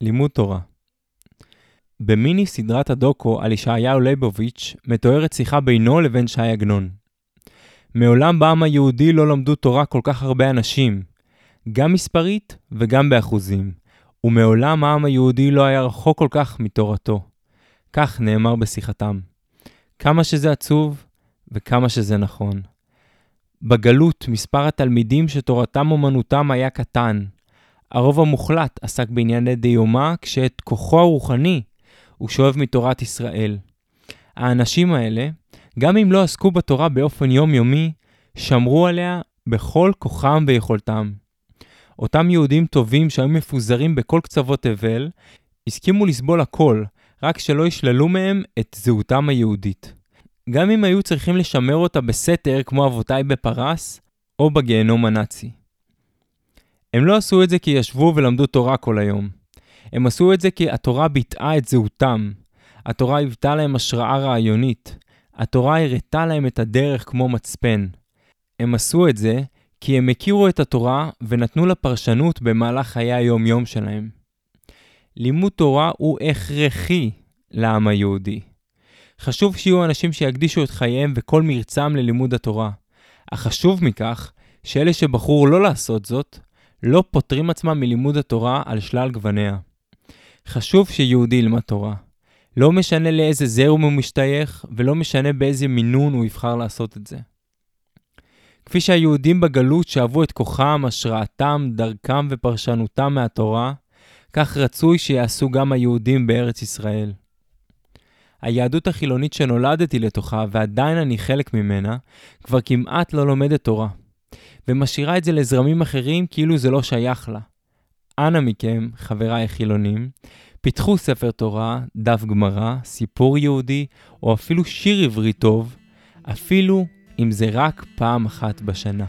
לימוד תורה. במיני סדרת הדוקו על ישעיהו ליבוביץ' מתוארת שיחה בינו לבין ש"י עגנון. מעולם בעם היהודי לא למדו תורה כל כך הרבה אנשים, גם מספרית וגם באחוזים, ומעולם העם היהודי לא היה רחוק כל כך מתורתו. כך נאמר בשיחתם. כמה שזה עצוב וכמה שזה נכון. בגלות מספר התלמידים שתורתם אומנותם היה קטן. הרוב המוחלט עסק בענייני דיומא, כשאת כוחו הרוחני הוא שואב מתורת ישראל. האנשים האלה, גם אם לא עסקו בתורה באופן יומיומי, שמרו עליה בכל כוחם ויכולתם. אותם יהודים טובים שהיו מפוזרים בכל קצוות תבל, הסכימו לסבול הכל, רק שלא ישללו מהם את זהותם היהודית. גם אם היו צריכים לשמר אותה בסתר כמו אבותיי בפרס, או בגיהנום הנאצי. הם לא עשו את זה כי ישבו ולמדו תורה כל היום. הם עשו את זה כי התורה ביטאה את זהותם. התורה היוותה להם השראה רעיונית. התורה הראתה להם את הדרך כמו מצפן. הם עשו את זה כי הם הכירו את התורה ונתנו לה פרשנות במהלך חיי היום-יום שלהם. לימוד תורה הוא הכרחי לעם היהודי. חשוב שיהיו אנשים שיקדישו את חייהם וכל מרצם ללימוד התורה. אך חשוב מכך, שאלה שבחרו לא לעשות זאת, לא פוטרים עצמם מלימוד התורה על שלל גווניה. חשוב שיהודי ילמד תורה. לא משנה לאיזה זרם הוא משתייך, ולא משנה באיזה מינון הוא יבחר לעשות את זה. כפי שהיהודים בגלות שאבו את כוחם, השראתם, דרכם ופרשנותם מהתורה, כך רצוי שיעשו גם היהודים בארץ ישראל. היהדות החילונית שנולדתי לתוכה, ועדיין אני חלק ממנה, כבר כמעט לא לומדת תורה, ומשאירה את זה לזרמים אחרים כאילו זה לא שייך לה. אנא מכם, חבריי החילונים, פיתחו ספר תורה, דף גמרא, סיפור יהודי, או אפילו שיר עברי טוב, אפילו אם זה רק פעם אחת בשנה.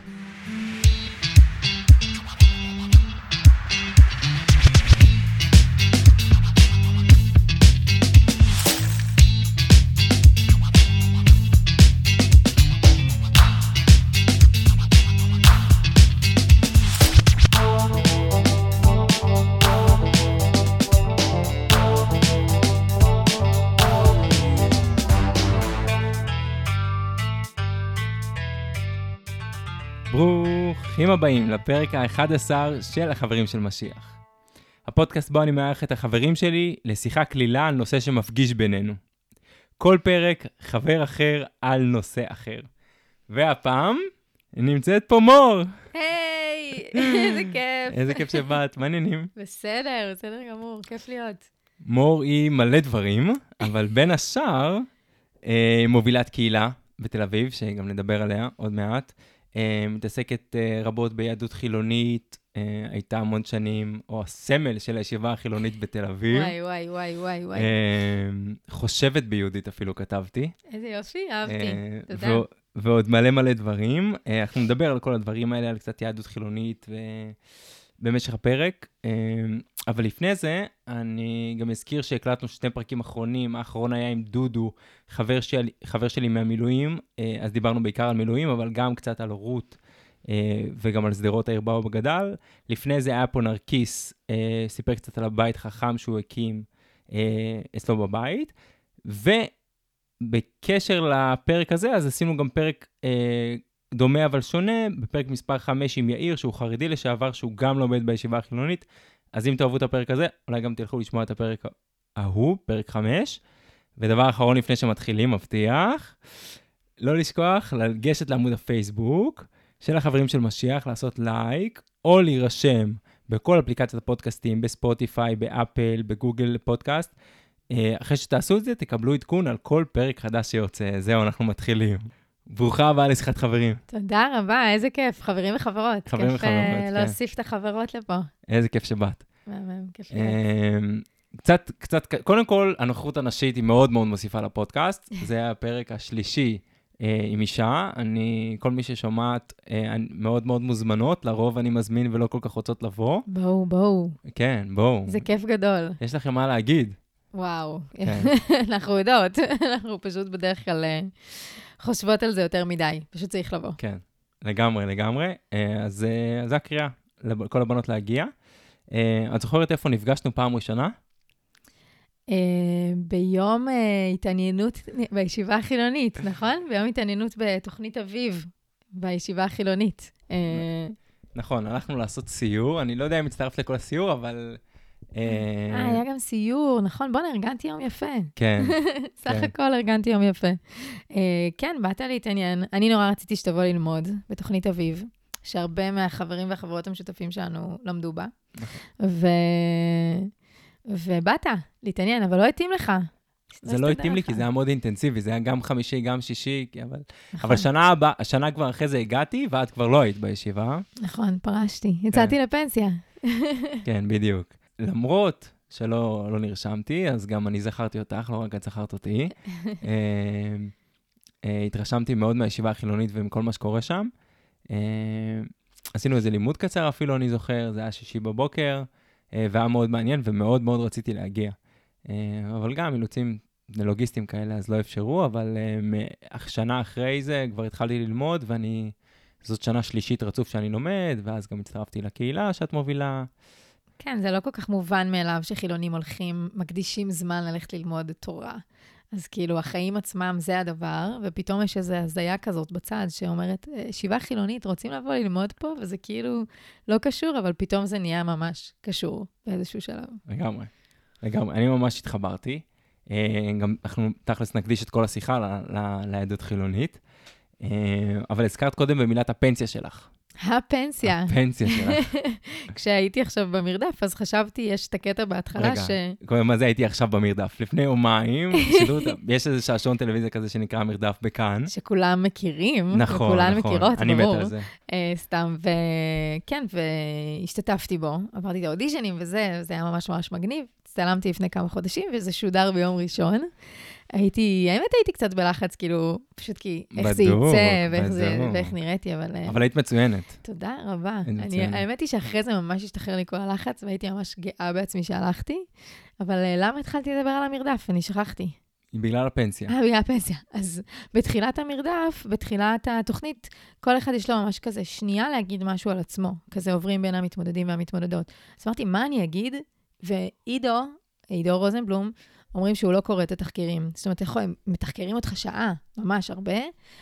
ברוכים הבאים לפרק ה-11 של החברים של משיח. הפודקאסט בו אני מארח את החברים שלי לשיחה קלילה על נושא שמפגיש בינינו. כל פרק חבר אחר על נושא אחר. והפעם נמצאת פה מור. היי, איזה כיף. איזה כיף שבאת, מה העניינים? בסדר, בסדר גמור, כיף להיות. מור היא מלא דברים, אבל בין השאר, אה, מובילת קהילה בתל אביב, שגם נדבר עליה עוד מעט. אה, מתעסקת אה, רבות ביהדות חילונית, אה, הייתה המון שנים, או הסמל של הישיבה החילונית בתל אביב. וואי, וואי, וואי, וואי, וואי. חושבת ביהודית אפילו כתבתי. איזה יופי, אהבתי, תודה. ועוד מלא מלא דברים. אנחנו נדבר על כל הדברים האלה, על קצת יהדות חילונית ו... במשך הפרק. אבל לפני זה, אני גם אזכיר שהקלטנו שני פרקים אחרונים, האחרון היה עם דודו, חבר, של, חבר שלי מהמילואים, אה, אז דיברנו בעיקר על מילואים, אבל גם קצת על הורות אה, וגם על שדרות העיר בה הוא גדל. לפני זה היה פה נרקיס, אה, סיפר קצת על הבית חכם שהוא הקים אצלו בבית. ובקשר לפרק הזה, אז עשינו גם פרק דומה אבל שונה, בפרק מספר 5 עם יאיר, שהוא חרדי לשעבר, שהוא גם לומד בישיבה החילונית. אז אם תאהבו את הפרק הזה, אולי גם תלכו לשמוע את הפרק ההוא, פרק 5. ודבר אחרון לפני שמתחילים, מבטיח, לא לשכוח לגשת לעמוד הפייסבוק של החברים של משיח, לעשות לייק, או להירשם בכל אפליקציית הפודקאסטים, בספוטיפיי, באפל, בגוגל פודקאסט. אה, אחרי שתעשו את זה, תקבלו עדכון על כל פרק חדש שיוצא. זהו, אנחנו מתחילים. ברוכה הבאה לשיחת חברים. תודה רבה, איזה כיף, חברים וחברות. חברים כיף, וחברות, אה, כן. להוסיף את החברות לפה. איזה כיף שבאת. מהמם, כיף להיות. אמ, קצת, קצת, קודם כל, הנוכחות הנשית היא מאוד מאוד מוסיפה לפודקאסט. זה הפרק השלישי אה, עם אישה. אני, כל מי ששומעת, אה, אני- מאוד מאוד מוזמנות, לרוב אני מזמין ולא כל כך רוצות לבוא. בואו, בואו, כן, בואו. זה כיף גדול. יש לכם מה להגיד. וואו, כן. אנחנו יודעות, אנחנו פשוט בדרך כלל אה, חושבות על זה יותר מדי, פשוט צריך לבוא. כן, לגמרי, לגמרי. אה, אז אה, זו הקריאה לכל הבנות להגיע. אה, את זוכרת איפה נפגשנו פעם ראשונה? ביום התעניינות בישיבה החילונית, נכון? ביום התעניינות בתוכנית אביב, בישיבה החילונית. נכון, הלכנו לעשות סיור, אני לא יודע אם הצטרפת לכל הסיור, אבל... אה, היה גם סיור, נכון? בוא'נה, ארגנתי יום יפה. כן. סך כן. הכל ארגנתי יום יפה. אה, כן, באת להתעניין. אני נורא רציתי שתבוא ללמוד בתוכנית אביב, שהרבה מהחברים והחברות המשותפים שלנו למדו בה. ו... ובאת להתעניין, אבל לא התאים לך. זה לא התאים לי, כי זה היה מאוד אינטנסיבי, זה היה גם חמישי, גם שישי, אבל... אבל שנה הבאה, השנה כבר אחרי זה הגעתי, ואת כבר לא היית בישיבה. נכון, פרשתי. יצאתי לפנסיה. כן, בדיוק. למרות שלא לא נרשמתי, אז גם אני זכרתי אותך, לא רק את זכרת אותי. אה, אה, התרשמתי מאוד מהישיבה החילונית ומכל מה שקורה שם. אה, עשינו איזה לימוד קצר אפילו, אני זוכר, זה היה שישי בבוקר, אה, והיה מאוד מעניין ומאוד מאוד רציתי להגיע. אה, אבל גם אילוצים לוגיסטיים כאלה, אז לא אפשרו, אבל אה, שנה אחרי זה כבר התחלתי ללמוד, ואני... זאת שנה שלישית רצוף שאני לומד, ואז גם הצטרפתי לקהילה שאת מובילה. כן, זה לא כל כך מובן מאליו שחילונים הולכים, מקדישים זמן ללכת ללמוד תורה. אז כאילו, החיים עצמם זה הדבר, ופתאום יש איזו הזיה כזאת בצד שאומרת, "אה, ישיבה חילונית, רוצים לבוא ללמוד פה? וזה כאילו לא קשור, אבל פתאום זה נהיה ממש קשור באיזשהו שלב. לגמרי, לגמרי. אני ממש התחברתי. אה, גם אנחנו תכלס נקדיש את כל השיחה ל- ל- ליהדות חילונית. אה, אבל הזכרת קודם במילת הפנסיה שלך. הפנסיה. הפנסיה שלך. כשהייתי עכשיו במרדף, אז חשבתי, יש את הקטע בהתחלה רגע, ש... קודם מה זה הייתי עכשיו במרדף? לפני יומיים, יש איזה שעשון טלוויזיה כזה שנקרא מרדף בכאן. שכולם מכירים, נכון, וכולן נכון. מכירות, אני מת ברור. על זה. אה, סתם, וכן, והשתתפתי בו, עברתי את האודישנים וזה, זה היה ממש ממש מגניב. הצטלמתי לפני כמה חודשים, וזה שודר ביום ראשון. הייתי, האמת הייתי קצת בלחץ, כאילו, פשוט כי איך זה בדוק, יצא, ואיך, זה. ואיך נראיתי, אבל... אה, אבל היית מצוינת. תודה רבה. אני, מצוינת. האמת היא שאחרי זה ממש השתחרר לי כל הלחץ, והייתי ממש גאה בעצמי שהלכתי. אבל אה, למה התחלתי לדבר על המרדף? אני שכחתי. בגלל הפנסיה. אה, בגלל הפנסיה. אז בתחילת המרדף, בתחילת התוכנית, כל אחד יש לו ממש כזה שנייה להגיד משהו על עצמו. כזה עוברים בין המתמודדים והמתמודדות. אז אמרתי, מה אני אגיד? ועידו, עידו רוזנבלום, אומרים שהוא לא קורא את התחקירים. זאת אומרת, יכול, הם מתחקרים אותך שעה, ממש הרבה,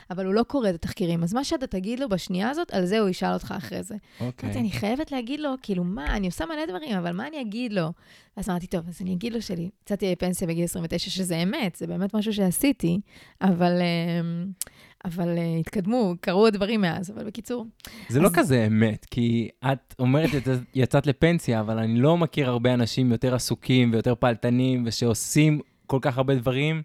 אבל הוא לא קורא את התחקירים. אז מה שאתה תגיד לו בשנייה הזאת, על זה הוא ישאל אותך אחרי זה. אוקיי. אמרתי, אני חייבת להגיד לו, כאילו, מה, אני עושה מלא דברים, אבל מה אני אגיד לו? אז אמרתי, טוב, אז אני אגיד לו שלי, יצאתי לפנסיה בגיל 29, שזה אמת, זה באמת משהו שעשיתי, אבל, אמ, אבל אה, התקדמו, קרו עוד דברים מאז, אבל בקיצור, זה לא אז- כזה אמת, כי את אומרת יצאת- יצאת לפנסיה, אבל אני לא מכיר הרבה אנשים יותר עסוקים ויותר פעלתנים ושעושים כל כך הרבה דברים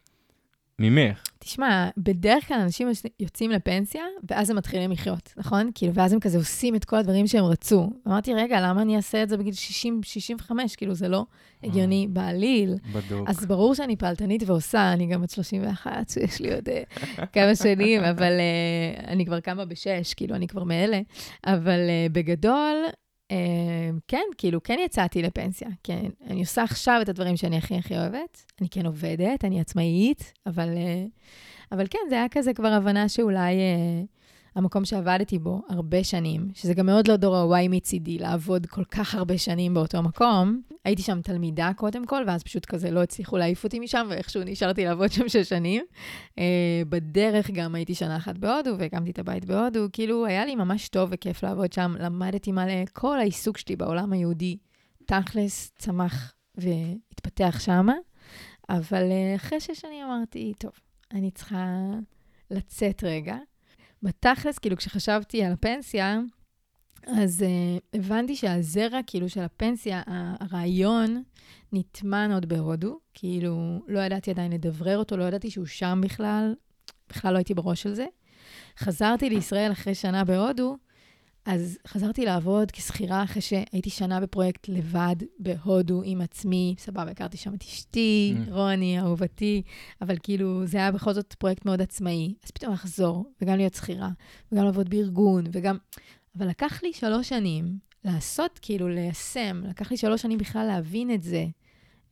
ממך. תשמע, בדרך כלל אנשים יוצאים לפנסיה, ואז הם מתחילים לחיות, נכון? כאילו, ואז הם כזה עושים את כל הדברים שהם רצו. אמרתי, רגע, למה אני אעשה את זה בגיל 60, 65? כאילו, זה לא הגיוני בעליל. בדוק. אז ברור שאני פעלתנית ועושה, אני גם בת 31, שיש לי עוד אה, כמה שנים, אבל אה, אני כבר קמה בשש, כאילו, אני כבר מאלה. אבל אה, בגדול, כן, כאילו, כן יצאתי לפנסיה. כן, אני עושה עכשיו את הדברים שאני הכי הכי אוהבת. אני כן עובדת, אני עצמאית, אבל, אה, אבל כן, זה היה כזה כבר הבנה שאולי... אה, המקום שעבדתי בו הרבה שנים, שזה גם מאוד לא דור ה-Y מצידי, לעבוד כל כך הרבה שנים באותו מקום. הייתי שם תלמידה קודם כל, ואז פשוט כזה לא הצליחו להעיף אותי משם, ואיכשהו נשארתי לעבוד שם שש שנים. Uh, בדרך גם הייתי שנה אחת בהודו, והקמתי את הבית בהודו. כאילו, היה לי ממש טוב וכיף לעבוד שם, למדתי מלא. כל העיסוק שלי בעולם היהודי, תכלס, צמח והתפתח שם. אבל uh, אחרי שש שנים אמרתי, טוב, אני צריכה לצאת רגע. בתכלס, כאילו, כשחשבתי על הפנסיה, אז uh, הבנתי שהזרע, כאילו, של הפנסיה, הרעיון נטמן עוד בהודו. כאילו, לא ידעתי עדיין לדברר אותו, לא ידעתי שהוא שם בכלל, בכלל לא הייתי בראש של זה. חזרתי לישראל אחרי שנה בהודו, אז חזרתי לעבוד כשכירה אחרי שהייתי שנה בפרויקט לבד בהודו עם עצמי. סבבה, הכרתי שם את אשתי, Mm. רוני, אהובתי, אבל כאילו, זה היה בכל זאת פרויקט מאוד עצמאי. אז פתאום לחזור, וגם להיות שכירה, וגם לעבוד בארגון, וגם... אבל לקח לי שלוש שנים לעשות, כאילו, ליישם. לקח לי שלוש שנים בכלל להבין את זה.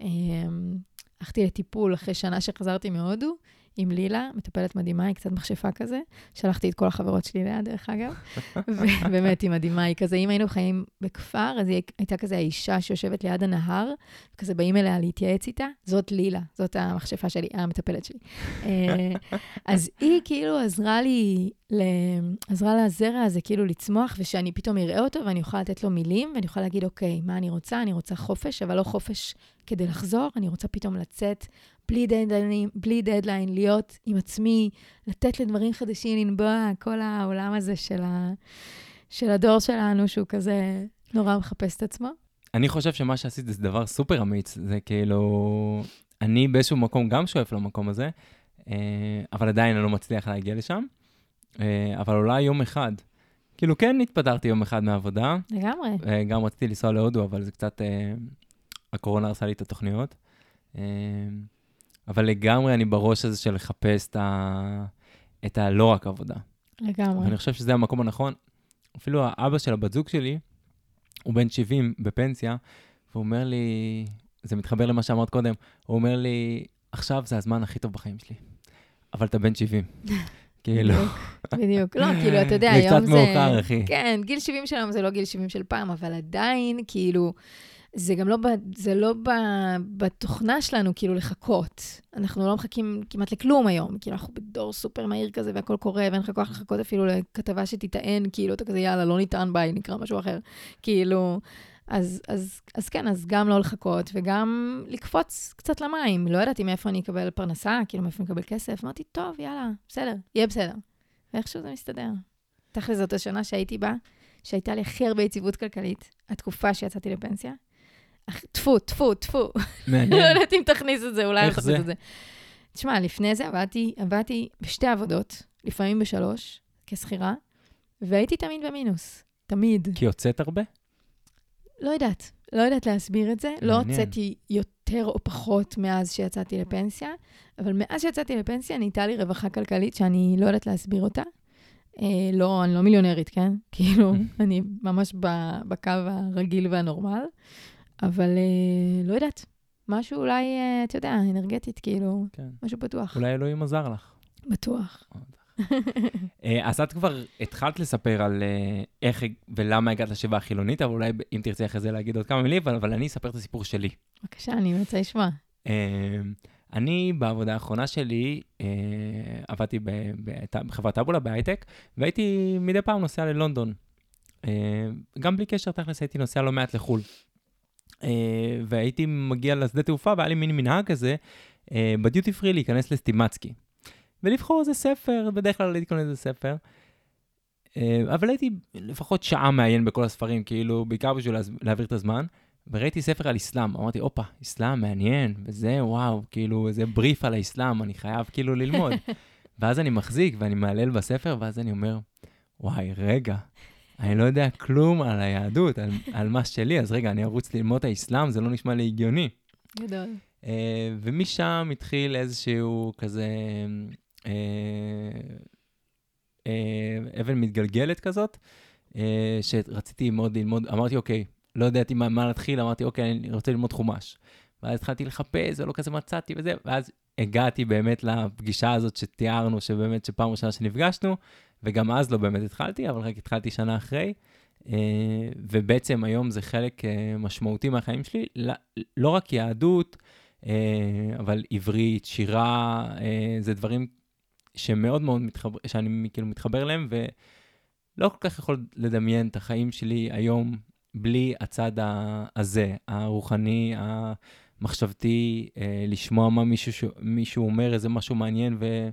אמ, הלכתי לטיפול אחרי שנה שחזרתי מהודו, עם לילה, מטפלת מדהימה, היא קצת מכשפה כזה. שלחתי את כל החברות שלי ליד, דרך אגב. ובאמת, היא מדהימה, היא כזה, אם היינו חיים בכפר, אז היא הייתה כזה האישה שיושבת ליד הנהר, וכזה באים אליה להתייעץ איתה, זאת לילה, זאת המכשפה שלי, המטפלת שלי. אה, אז היא כאילו עזרה לי, עזרה לזרע הזה כאילו לצמוח, ושאני פתאום אראה אותו ואני אוכל לתת לו מילים, ואני אוכל להגיד, אוקיי, מה אני רוצה? אני רוצה חופש, אבל לא חופש כדי לחזור, אני רוצה פתאום לצאת בלי דדליין, בלי דדליין, להיות עם עצמי, לתת לדברים חדשים לנבוע, כל העולם הזה של, ה, של הדור שלנו, שהוא כזה נורא מחפש את עצמו. אני חושב שמה שעשית זה דבר סופר אמיץ, זה כאילו, אני באיזשהו מקום גם שואף למקום הזה, אה, אבל עדיין אני לא מצליח להגיע לשם, אה, אבל אולי יום אחד. כאילו, כן התפטרתי יום אחד מהעבודה. לגמרי. אה, גם רציתי לנסוע להודו, אבל זה קצת, הקורונה הרסה לי את התוכניות. אבל לגמרי אני בראש הזה של לחפש את ה... את הלא רק עבודה. לגמרי. ואני חושב שזה המקום הנכון. אפילו האבא של הבת זוג שלי, הוא בן 70 בפנסיה, והוא אומר לי, זה מתחבר למה שאמרת קודם, הוא אומר לי, עכשיו זה הזמן הכי טוב בחיים שלי, אבל אתה בן 70. כאילו. בדיוק, לא, כאילו, אתה יודע, היום זה... זה קצת מאוחר, אחי. כן, גיל 70 של היום זה לא גיל 70 של פעם, אבל עדיין, כאילו, זה גם לא, ב, זה לא ב, בתוכנה שלנו, כאילו, לחכות. אנחנו לא מחכים כמעט לכלום היום. כאילו, אנחנו בדור סופר מהיר כזה, והכל קורה, ואין לך כוח לחכות אפילו לכתבה שתטען, כאילו, אתה כזה, יאללה, לא נטען ביי, נקרא משהו אחר. כאילו, אז, אז, אז כן, אז גם לא לחכות, וגם לקפוץ קצת למים. לא ידעתי מאיפה אני אקבל פרנסה, כאילו, מאיפה אני אקבל כסף. אמרתי, טוב, יאללה, בסדר, יהיה בסדר. ואיכשהו זה מסתדר. תכל'ס זאת השנה שהייתי בה, שהייתה לי הכי הרבה יציבות כלכלית, התקופה שיצאתי לפנסיה. טפו, טפו, טפו. מעניין. לא יודעת אם תכניס את זה, אולי איך זה? את זה. תשמע, לפני זה עבדתי, עבדתי בשתי עבודות, לפעמים בשלוש, כשכירה, והייתי תמיד במינוס. תמיד. כי יוצאת הרבה? לא יודעת. לא יודעת להסביר את זה. לא מעניין. לא הוצאתי יותר או פחות מאז שיצאתי לפנסיה, אבל מאז שיצאתי לפנסיה נהייתה לי רווחה כלכלית שאני לא יודעת להסביר אותה. אה, לא, אני לא מיליונרית, כן? כאילו, אני ממש בקו הרגיל והנורמל. אבל אה, לא יודעת, משהו אולי, אה, אתה יודע, אנרגטית, כאילו, כן. משהו פתוח. אולי אלוהים עזר לך. בטוח. אה, אז את כבר התחלת לספר על איך ולמה הגעת לשבעה החילונית, אבל אולי אם תרצי אחרי זה להגיד עוד כמה מילים, אבל, אני אספר את הסיפור שלי. בבקשה, אני רוצה לשמוע. אני, בעבודה האחרונה שלי, עבדתי בחברת טאבולה בהייטק, והייתי מדי פעם נוסע ללונדון. גם בלי קשר, תכלס הייתי נוסע לא מעט לחו"ל. אה, והייתי מגיע לשדה תעופה, והיה לי מין מנהג כזה, אה, בדיוטי פרי להיכנס לסטימצקי. ולבחור איזה ספר, בדרך כלל הייתי קונה איזה ספר. אה, אבל הייתי לפחות שעה מעיין בכל הספרים, כאילו, בעיקר בשביל להעביר את הזמן. וראיתי ספר על אסלאם, אמרתי, הופה, אסלאם, מעניין, וזה, וואו, כאילו, איזה בריף על האסלאם, אני חייב כאילו ללמוד. ואז אני מחזיק ואני מהלל בספר, ואז אני אומר, וואי, רגע, אני לא יודע כלום על היהדות, על, על מה שלי, אז רגע, אני ארוץ ללמוד את האסלאם, זה לא נשמע לי הגיוני. גדול. Uh, ומשם התחיל איזשהו כזה uh, uh, אבן מתגלגלת כזאת, uh, שרציתי מאוד ללמוד, אמרתי, אוקיי, לא ידעתי מה, מה להתחיל, אמרתי, אוקיי, אני רוצה ללמוד חומש. ואז התחלתי לחפש, ולא כזה מצאתי וזה, ואז הגעתי באמת לפגישה הזאת שתיארנו, שבאמת, שפעם ראשונה שנפגשנו, וגם אז לא באמת התחלתי, אבל רק התחלתי שנה אחרי. Uh, ובעצם היום זה חלק uh, משמעותי מהחיים שלי, לא, רק יהדות, uh, אבל עברית, שירה, זה דברים שמאוד מאוד מתחבר, שאני כאילו מתחבר אליהם, ולא כל כך יכול לדמיין את החיים שלי היום בלי הצד הזה, הרוחני, המחשבתי, לשמוע מה מישהו, מישהו אומר, איזה משהו מעניין, ו...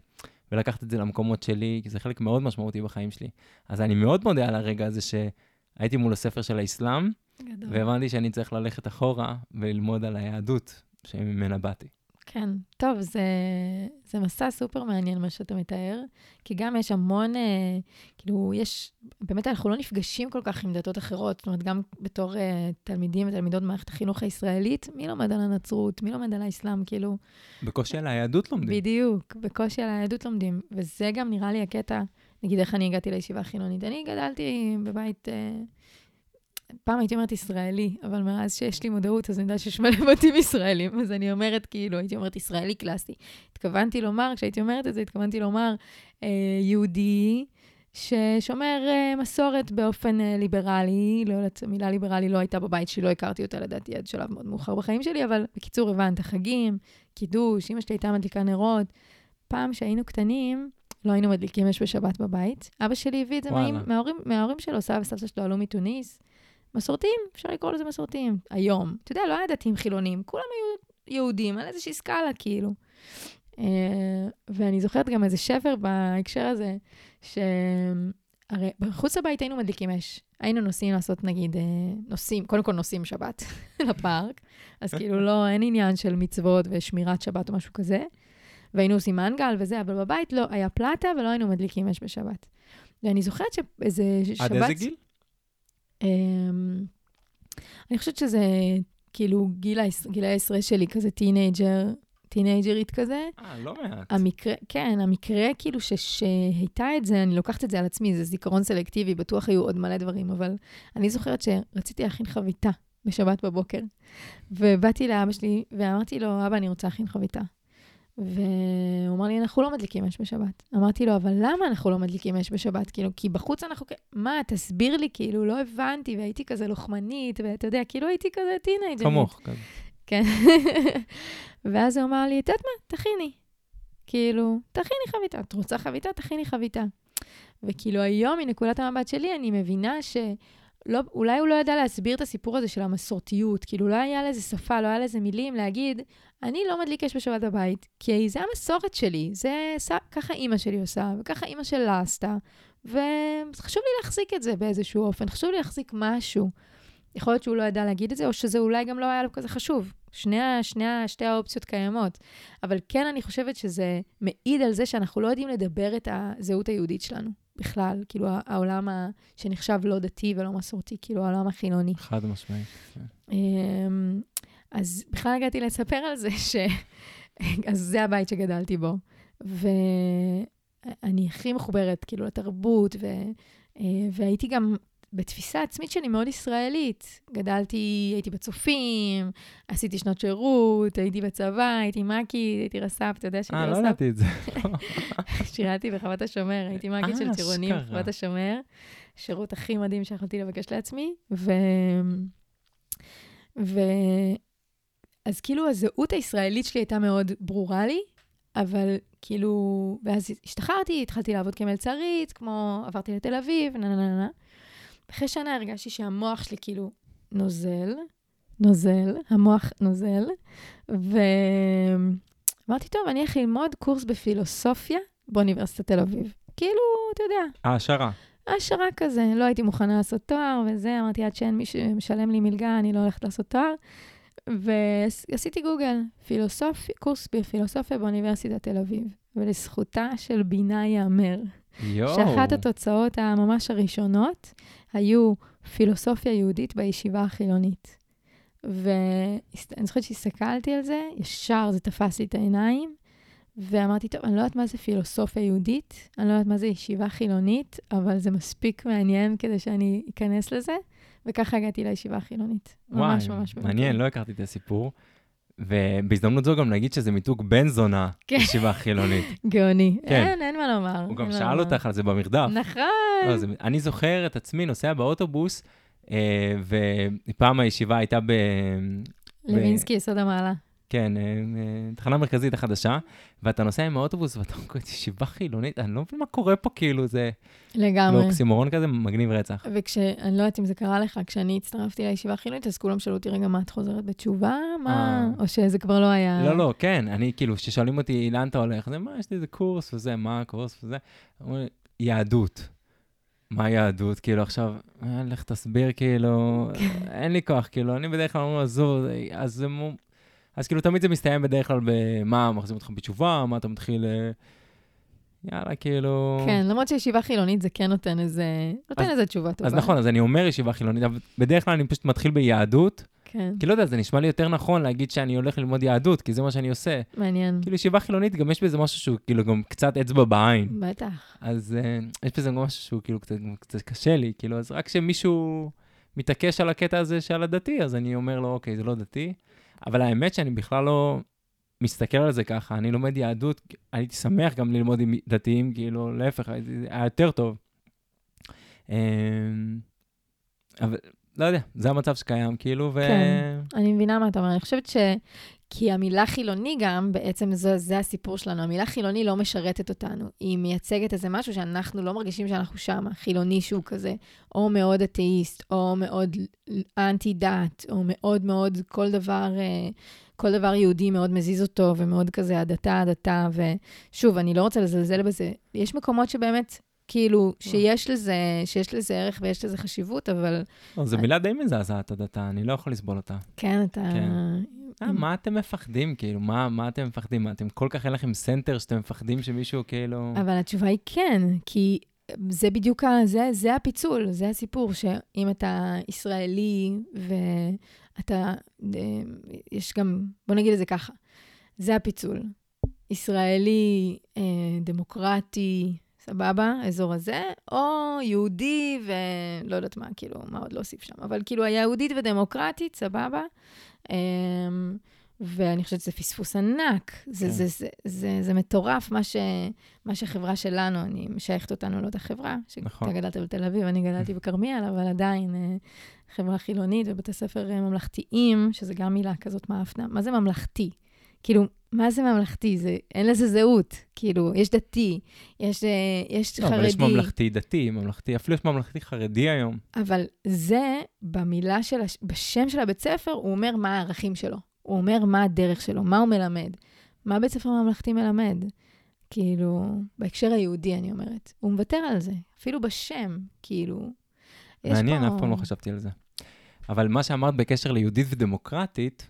ולקחת את זה למקומות שלי, כי זה חלק מאוד משמעותי בחיים שלי. אז אני מאוד מודה על הרגע הזה שהייתי מול הספר של האסלאם, והבנתי שאני צריך ללכת אחורה וללמוד על היהדות שממנה באתי. כן, טוב, זה, זה מסע סופר מעניין מה שאתה מתאר, כי גם יש המון, אה, כאילו, יש, באמת אנחנו לא נפגשים כל כך עם דתות אחרות, זאת אומרת, גם בתור אה, תלמידים ותלמידות במערכת החינוך הישראלית, מי לומד על הנצרות, מי לומד על האסלאם, כאילו... בקושי על היהדות לומדים. בדיוק, בקושי על היהדות לומדים, וזה גם נראה לי הקטע, נגיד איך אני הגעתי לישיבה החילונית. אני גדלתי בבית... אה, פעם הייתי אומרת ישראלי, אבל מאז שיש לי מודעות, אז אני יודעת שיש מלא בתים ישראלים, אז אני אומרת כאילו, הייתי אומרת ישראלי קלאסי. התכוונתי לומר, כשהייתי אומרת את זה, התכוונתי לומר אה, יהודי ששומר אה, מסורת באופן אה, ליברלי, לא יודעת, המילה ליברלי לא הייתה בבית שלי, לא הכרתי אותה לדעתי עד שלב מאוד מאוחר בחיים שלי, אבל בקיצור, הבנת, חגים, קידוש, אמא שלי הייתה מדליקה נרות. פעם שהיינו קטנים, לא היינו מדליקים אש בשבת בבית. אבא שלי הביא את זה. מההורים, מההורים שלו, סבא וסבתא שלו עלו מתוניס. מסורתיים, אפשר לקרוא לזה מסורתיים. היום. אתה יודע, לא היה דתיים חילונים, כולם היו יהודים, על איזושהי סקאלה, כאילו. אה, ואני זוכרת גם איזה שבר בהקשר הזה, שהרי בחוץ לבית היינו מדליקים אש. היינו נוסעים לעשות, נגיד, אה, נוסעים, קודם כל נוסעים שבת לפארק, אז כאילו לא, אין עניין של מצוות ושמירת שבת או משהו כזה. והיינו עושים מנגל וזה, אבל בבית לא, היה פלטה ולא היינו מדליקים אש בשבת. ואני זוכרת שאיזה שבת... עד איזה גיל? אמ, אני חושבת שזה כאילו גיל, העש- גיל העשרה שלי, כזה טינאייג'ר, טינאייג'רית כזה. אה, לא מעט. המקרה, כן, המקרה כאילו ש, שהייתה את זה, אני לוקחת את זה על עצמי, זה זיכרון סלקטיבי, בטוח היו עוד מלא דברים, אבל אני זוכרת שרציתי להכין חביתה בשבת בבוקר, ובאתי לאבא שלי ואמרתי לו, אבא, אני רוצה להכין חביתה. והוא אמר לי, אנחנו לא מדליקים אש בשבת. אמרתי לו, אבל למה אנחנו לא מדליקים אש בשבת? כאילו, כי בחוץ אנחנו. מה, תסביר לי, כאילו, לא הבנתי, והייתי כזה לוחמנית, ואתה יודע, כאילו הייתי כזה טינג'רית. כמוך. כזה. כן. ואז הוא אמר לי, את יודעת מה, תכיני. כאילו, תכיני חביתה. את רוצה חביתה? תכיני חביתה. וכאילו היום, מנקודת המבט שלי, אני מבינה ש... לא, אולי הוא לא ידע להסביר את הסיפור הזה של המסורתיות, כאילו לא היה לזה שפה, לא היה לזה מילים להגיד, אני לא מדליק אש בשבת בבית, כי זה המסורת שלי, זה ככה אימא שלי עושה, וככה אימא שלה עשתה, וחשוב לי להחזיק את זה באיזשהו אופן, חשוב לי להחזיק משהו. יכול להיות שהוא לא ידע להגיד את זה, או שזה אולי גם לא היה לו כזה חשוב. שני, שני, שתי האופציות קיימות. אבל כן, אני חושבת שזה מעיד על זה שאנחנו לא יודעים לדבר את הזהות היהודית שלנו בכלל. כאילו, העולם ה- שנחשב לא דתי ולא מסורתי, כאילו, העולם החילוני. חד משמעית. אז בכלל הגעתי לספר על זה ש... אז זה הבית שגדלתי בו. ואני הכי מחוברת, כאילו, לתרבות, ו... אה, והייתי גם בתפיסה עצמית שלי מאוד ישראלית. גדלתי, הייתי בצופים, עשיתי שנות שירות, הייתי בצבא, הייתי מ"כית, הייתי רס"פ, אתה יודע שהייתי אה, לא רס"פ? ידעתי את זה. שירתי בחוות השומר, הייתי מ"כית של אה, טירונים. בחוות השומר. שירות הכי מדהים שיכולתי לבקש לעצמי. ו... ו... אז כאילו הזהות הישראלית שלי הייתה מאוד ברורה לי, אבל כאילו, ואז השתחררתי, התחלתי לעבוד כמלצרית, כמו עברתי לתל אביב, נה נה נה נה. אחרי שנה הרגשתי שהמוח שלי כאילו נוזל, נוזל, המוח נוזל, ואמרתי, טוב, אני אלך ללמוד קורס בפילוסופיה באוניברסיטת תל אביב. כאילו, אתה יודע, העשרה. העשרה כזה, לא הייתי מוכנה לעשות תואר וזה, אמרתי, עד שאין מי שמשלם לי מלגה, אני לא הולכת לעשות תואר. ועשיתי גוגל, פילוסופיה, קורס בפילוסופיה באוניברסיטת תל אביב. ולזכותה של בינה ייאמר. שאחת התוצאות הממש הראשונות היו פילוסופיה יהודית בישיבה החילונית. ואני זוכרת שהסתכלתי על זה, ישר זה תפס לי את העיניים, ואמרתי, טוב, אני לא יודעת מה זה פילוסופיה יהודית, אני לא יודעת מה זה ישיבה חילונית, אבל זה מספיק מעניין כדי שאני אכנס לזה, וככה הגעתי לישיבה החילונית. ממש וואי, ממש מעניין, לא הכרתי את הסיפור. ובהזדמנות זו גם נגיד שזה מיתוג בן זונה, כן. ישיבה חילונית. גאוני. כן. אין, אין מה לומר. הוא גם שאל. אותך על זה במרדף. נכון. לא, זה, אני זוכר את עצמי נוסע באוטובוס, אה, ופעם הישיבה הייתה ב... לוינסקי, יסוד המעלה. כן, אה, אה, תחנה מרכזית החדשה, ואתה נוסע עם האוטובוס ואתה אומר, ישיבה חילונית, אני לא מבין מה קורה פה, כאילו, זה לגמרי. לא אוקסימורון כזה, מגניב רצח. וכשאני לא יודעת אם זה קרה לך, כשאני הצטרפתי לישיבה החילונית, אז כולם שאלו אותי, רגע, מה, את חוזרת בתשובה? מה? אה. או שזה כבר לא היה... לא, לא, כן, אני כאילו, כששואלים אותי לאן אתה הולך, זה מה, יש לי איזה קורס וזה, מה הקורס וזה, אומרים יהדות. מה יהדות? כאילו עכשיו, לך תסביר, כאילו, אין לי כוח, כאילו, אני בדרך כלל אומר, עזוב, אז זה מו... אז כאילו, תמיד זה מסתיים בדרך כלל במה, מחזירים אותך בתשובה, מה אתה מתחיל... אה, יאללה, כאילו... כן, למרות שישיבה חילונית זה כן נותן איזה... נותן אז- איזה תשובה טובה. אז נכון, אז אני אומר ישיבה חילונית, אבל בדרך כלל אני פשוט מתחיל ביהדות, כן, כי לא יודע, זה נשמע לי יותר נכון להגיד שאני הולך ללמוד יהדות, כי זה מה שאני עושה. מעניין. כאילו ישיבה חילונית, גם יש בזה משהו שהוא כאילו גם קצת אצבע בעין. בטח. אז uh, יש בזה גם משהו שהוא כאילו קצת, קצת קשה לי, כאילו, אז רק שמישהו מתעקש על הקטע הזה שעל הדתי, אז אני אומר לו, אוקיי, זה לא דתי. אבל האמת שאני בכלל לא מסתכל על זה ככה, אני לומד יהדות, הייתי שמח גם ללמוד עם דתיים, כאילו, להפך, היה יותר טוב. אמ, אבל לא יודע, זה המצב שקיים, כאילו, ו... כן, אני מבינה מה אתה אומר. אני חושבת ש... כי המילה חילוני גם, בעצם זה, זה הסיפור שלנו. המילה חילוני לא משרתת אותנו. היא מייצגת איזה משהו שאנחנו לא מרגישים שאנחנו שם. חילוני שהוא כזה, או מאוד אתאיסט, או מאוד אנטי-דת, או מאוד מאוד כל דבר, אה, כל דבר יהודי מאוד מזיז אותו, ומאוד כזה הדתה, הדתה. ושוב, אני לא רוצה לזלזל בזה. יש מקומות שבאמת כאילו, שיש לזה, שיש לזה ערך ויש לזה חשיבות, אבל... לא, זו מילה די מזעזעת, הדתה, אני לא יכול לסבול אותה. כן, אתה... כן. אה, מה אתם מפחדים, כאילו? מה, מה אתם מפחדים? מה, אתם כל כך אין לכם center שאתם מפחדים שמישהו כאילו... אבל התשובה היא כן, כי זה בדיוק, ה, זה, זה הפיצול, זה הסיפור, שאם אתה ישראלי ואתה, אה, יש גם, בוא נגיד את זה ככה, זה הפיצול. ישראלי, אה, דמוקרטי, סבבה, האזור הזה, או יהודי ולא יודעת מה, כאילו, מה עוד להוסיף שם, אבל כאילו היהודית ודמוקרטית, סבבה. Um, ואני חושבת שזה פספוס ענק, זה, כן. זה, זה, זה, זה מטורף מה, ש, מה שהחברה שלנו, אני משייכת אותנו לאותה חברה, שאתה נכון. גדלת בתל אביב, אני גדלתי בכרמיאל, אבל עדיין אה, חברה חילונית ובתי ספר אה, ממלכתיים, שזה גם מילה כזאת מאפנה. מה זה ממלכתי? כאילו, מה זה ממלכתי? זה, אין לזה זהות. כאילו, יש דתי, יש, אה, יש לא, חרדי. אבל יש ממלכתי-דתי, ממלכתי, אפילו יש ממלכתי-חרדי היום. אבל זה, במילה של, הש... בשם של הבית ספר, הוא אומר מה הערכים שלו. הוא אומר מה הדרך שלו, מה הוא מלמד. מה בית ספר ממלכתי מלמד? כאילו, בהקשר היהודי, אני אומרת. הוא מוותר על זה, אפילו בשם, כאילו. מעניין, פה... אף פעם לא חשבתי על זה. אבל מה שאמרת בקשר ליהודית ודמוקרטית,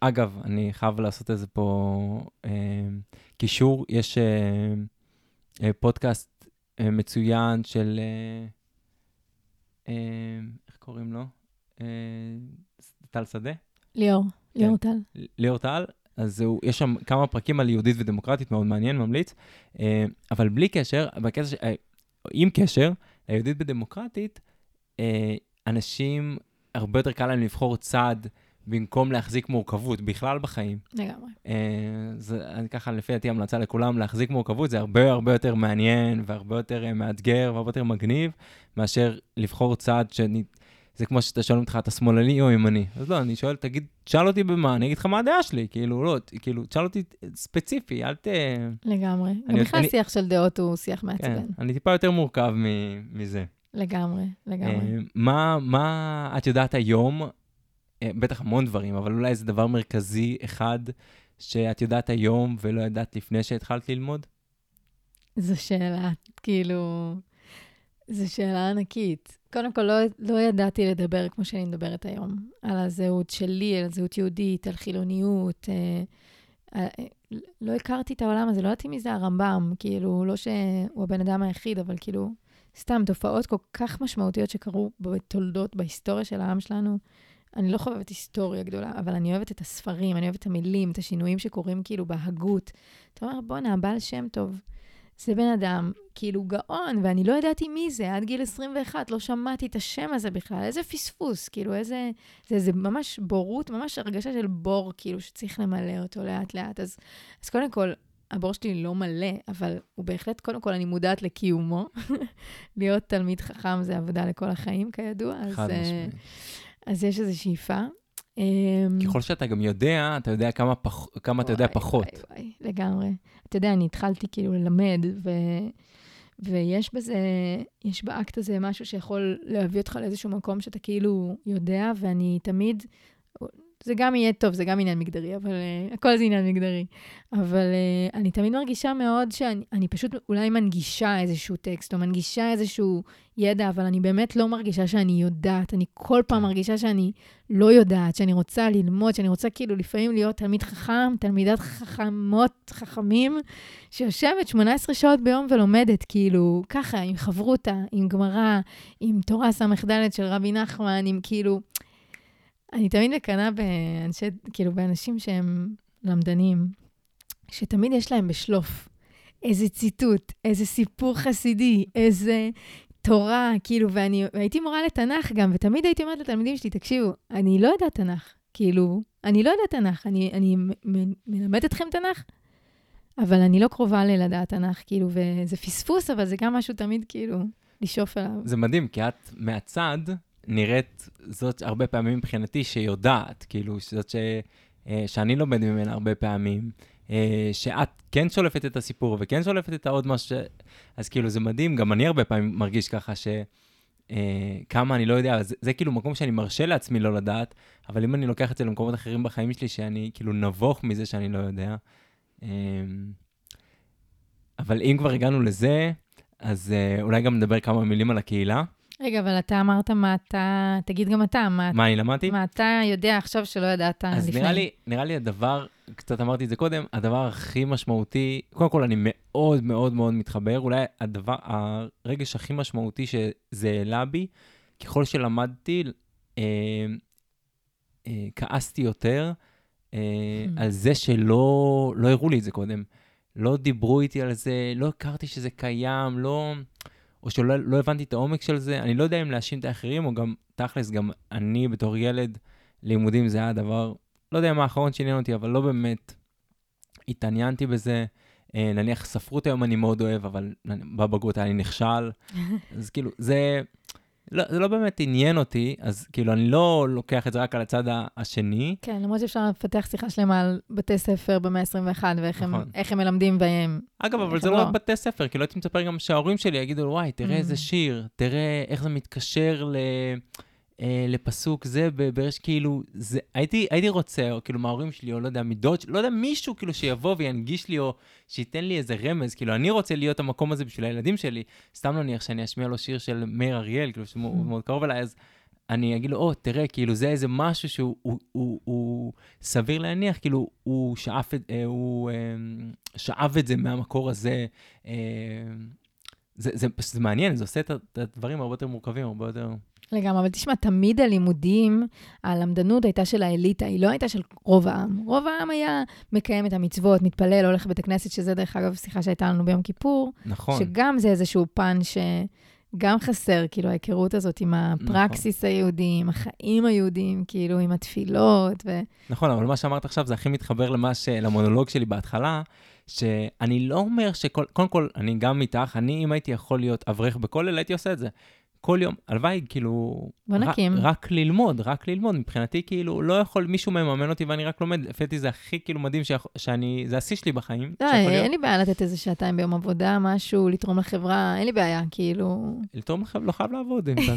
אגב, אני חייב לעשות איזה פה אה, קישור, יש אה, פודקאסט מצוין של, איך קוראים לו? טל שדה? ליאור, כן. ליאור טל. ליאור טל, אז הוא, יש שם כמה פרקים על יהודית ודמוקרטית, מאוד מעניין, ממליץ. אבל בלי קשר, בקשר, עם קשר, ליהודית ודמוקרטית, אנשים, הרבה יותר קל להם לבחור צעד במקום להחזיק מורכבות בכלל בחיים. לגמרי. אה, זה אני ככה, לפי דעתי, המלצה לכולם, להחזיק מורכבות זה הרבה הרבה יותר מעניין והרבה יותר אה, מאתגר והרבה יותר מגניב, מאשר לבחור צעד שאני... זה כמו שאתה שואל אותך, אתה שמאלני או ימני. אז לא, אני שואל, תגיד, תשאל אותי במה, אני אגיד לך מה הדעה שלי, כאילו, לא, כאילו, תשאל אותי ספציפי, אל ת... לגמרי. גם בכלל אני... שיח של דעות הוא שיח מעצבן. כן, אני טיפה יותר מורכב מזה. לגמרי, לגמרי. אה, מה, מה את יודעת היום אה, בטח המון דברים, אבל אולי איזה דבר מרכזי אחד שאת יודעת היום ולא ידעת לפני שהתחלת ללמוד? זו שאלה, כאילו, זו שאלה ענקית. קודם כל, לא, לא ידעתי לדבר כמו שאני מדברת היום, על הזהות שלי, על הזהות יהודית, על חילוניות. אה, אה, לא הכרתי את העולם הזה, לא ידעתי מי זה הרמב"ם, כאילו, לא שהוא הבן אדם היחיד, אבל כאילו, סתם תופעות כל כך משמעותיות שקרו בתולדות, בהיסטוריה של העם שלנו, אני לא חובבת היסטוריה גדולה, אבל אני אוהבת את הספרים, אני אוהבת את המילים, את השינויים שקורים כאילו בהגות. אתה אומר, בואנה, הבעל שם טוב. זה בן אדם כאילו גאון, ואני לא ידעתי מי זה, עד גיל 21 לא שמעתי את השם הזה בכלל, איזה פספוס, כאילו איזה, זה, זה ממש בורות, ממש הרגשה של בור, כאילו שצריך למלא אותו לאט-לאט. אז, אז קודם כל, הבור שלי לא מלא, אבל הוא בהחלט, קודם כל, אני מודעת לקיומו. להיות תלמיד חכם זה עבודה לכל החיים, כידוע. חד אז, משמעית. אז יש איזו שאיפה. אמ, ככל שאתה גם יודע, אתה יודע כמה, פח, כמה וואי, אתה יודע פחות. וואי, וואי, לגמרי. אתה יודע, אני התחלתי כאילו ללמד, ו... ויש בזה, יש באקט הזה משהו שיכול להביא אותך לאיזשהו מקום שאתה כאילו יודע, ואני תמיד זה גם יהיה טוב, זה גם עניין מגדרי, אבל uh, הכל זה עניין מגדרי. אבל uh, אני תמיד מרגישה מאוד שאני פשוט אולי מנגישה איזשהו טקסט, או מנגישה איזשהו ידע, אבל אני באמת לא מרגישה שאני יודעת. אני כל פעם מרגישה שאני לא יודעת, שאני רוצה ללמוד, שאני רוצה כאילו לפעמים להיות תלמיד חכם, תלמידת חכמות, חכמים, שיושבת 18 שעות ביום ולומדת, כאילו, ככה, עם חברותה, עם גמרא, עם תורה ס"ד של רבי נחמן, עם כאילו... אני תמיד מקנאה באנשי, כאילו, באנשים שהם למדנים, שתמיד יש להם בשלוף איזה ציטוט, איזה סיפור חסידי, איזה תורה, כאילו, ואני הייתי מורה לתנ"ך גם, ותמיד הייתי אומרת לתלמידים שלי, תקשיבו, אני לא יודעת תנ"ך, כאילו, אני לא יודעת תנ"ך, אני, אני מלמדת אתכם תנ"ך, אבל אני לא קרובה ללדעת תנ"ך, כאילו, וזה פספוס, אבל זה גם משהו תמיד, כאילו, לשאוף אליו. זה מדהים, כי את מהצד נראית זאת הרבה פעמים מבחינתי שיודעת, כאילו, זאת ש... אה, שאני לומד ממנה הרבה פעמים, אה, שאת כן שולפת את הסיפור וכן שולפת את העוד משהו, אז כאילו זה מדהים, גם אני הרבה פעמים מרגיש ככה ש... אה, כמה אני לא יודע, זה, זה כאילו מקום שאני מרשה לעצמי לא לדעת, אבל אם אני לוקח את זה למקומות אחרים בחיים שלי, שאני כאילו נבוך מזה שאני לא יודע. אבל אם כבר הגענו לזה, אז אולי גם נדבר כמה מילים על הקהילה. רגע, אבל אתה אמרת מה אתה, תגיד גם אתה, מה, מה אני למדתי? מה אתה יודע עכשיו שלא ידעת אז לפני. נראה לי, נראה לי הדבר, קצת אמרתי את זה קודם, הדבר הכי משמעותי, קודם כל אני מאוד מאוד מאוד מתחבר, אולי הדבר, הרגש הכי משמעותי שזה העלה בי, ככל שלמדתי, אה, אה, כעסתי יותר אה, hmm. על זה שלא לא הראו לי את זה קודם. לא דיברו איתי על זה, לא הכרתי שזה קיים, לא... או שלא לא הבנתי את העומק של זה. אני לא יודע אם להאשים את האחרים, או גם, תכלס, גם אני בתור ילד, לימודים זה היה הדבר, לא יודע מה האחרון שעניין אותי, אבל לא באמת התעניינתי בזה. אה, נניח ספרות היום אני מאוד אוהב, אבל בבגרות היה לי נכשל. אז כאילו, זה... לא, זה לא באמת עניין אותי, אז כאילו, אני לא לוקח את זה רק על הצד השני. כן, למרות שאפשר לפתח שיחה שלמה על בתי ספר במאה ה-21, ואיך נכון. הם, הם מלמדים בהם. אגב, אבל זה לא לא בתי ספר, כאילו הייתי מצפה גם שההורים שלי יגידו, וואי, תראה mm. איזה שיר, תראה איך זה מתקשר ל... אה, לפסוק זה ברש, כאילו, זה, הייתי, הייתי רוצה, או כאילו מההורים שלי, או לא יודע, מדוד, לא יודע, מישהו כאילו שיבוא וינגיש לי, או שייתן לי איזה רמז, כאילו, אני רוצה להיות המקום הזה בשביל הילדים שלי, סתם נניח שאני אשמיע לו שיר של מאיר אריאל, כאילו, שהוא mm. מאוד קרוב אליי, אז אני אגיד לו, או, תראה, כאילו, זה איזה משהו שהוא הוא, הוא, הוא, סביר להניח, כאילו, הוא שאף את, אה, הוא אה, שאב את זה מהמקור הזה. אה, זה, זה, זה, זה מעניין, זה עושה את הדברים הרבה יותר מורכבים, הרבה יותר... לגמרי, אבל תשמע, תמיד הלימודים, הלמדנות הייתה של האליטה, היא לא הייתה של רוב העם. רוב העם היה מקיים את המצוות, מתפלל, הולך לבית הכנסת, שזה דרך אגב שיחה שהייתה לנו ביום כיפור. נכון. שגם זה איזשהו פן שגם חסר, כאילו, ההיכרות הזאת עם הפרקסיס נכון. היהודי, עם החיים היהודיים, כאילו, עם התפילות. ו... נכון, אבל מה שאמרת עכשיו זה הכי מתחבר למה ש... למונולוג שלי בהתחלה, שאני לא אומר שכל, קודם כל, אני גם איתך, אני, אם הייתי יכול להיות אברך בכולל, הייתי עושה את זה. כל יום, הלוואי, כאילו... בוא נקים. רק, רק ללמוד, רק ללמוד. מבחינתי, כאילו, לא יכול, מישהו מממן אותי ואני רק לומד. לפי דעתי זה הכי כאילו מדהים ש... שאני, זה השיא שלי בחיים. לא, אין להיות... לי בעיה לתת איזה שעתיים ביום עבודה, משהו, לתרום לחברה, אין לי בעיה, כאילו... לתרום לחברה, לא חייב לעבוד, אם אתה...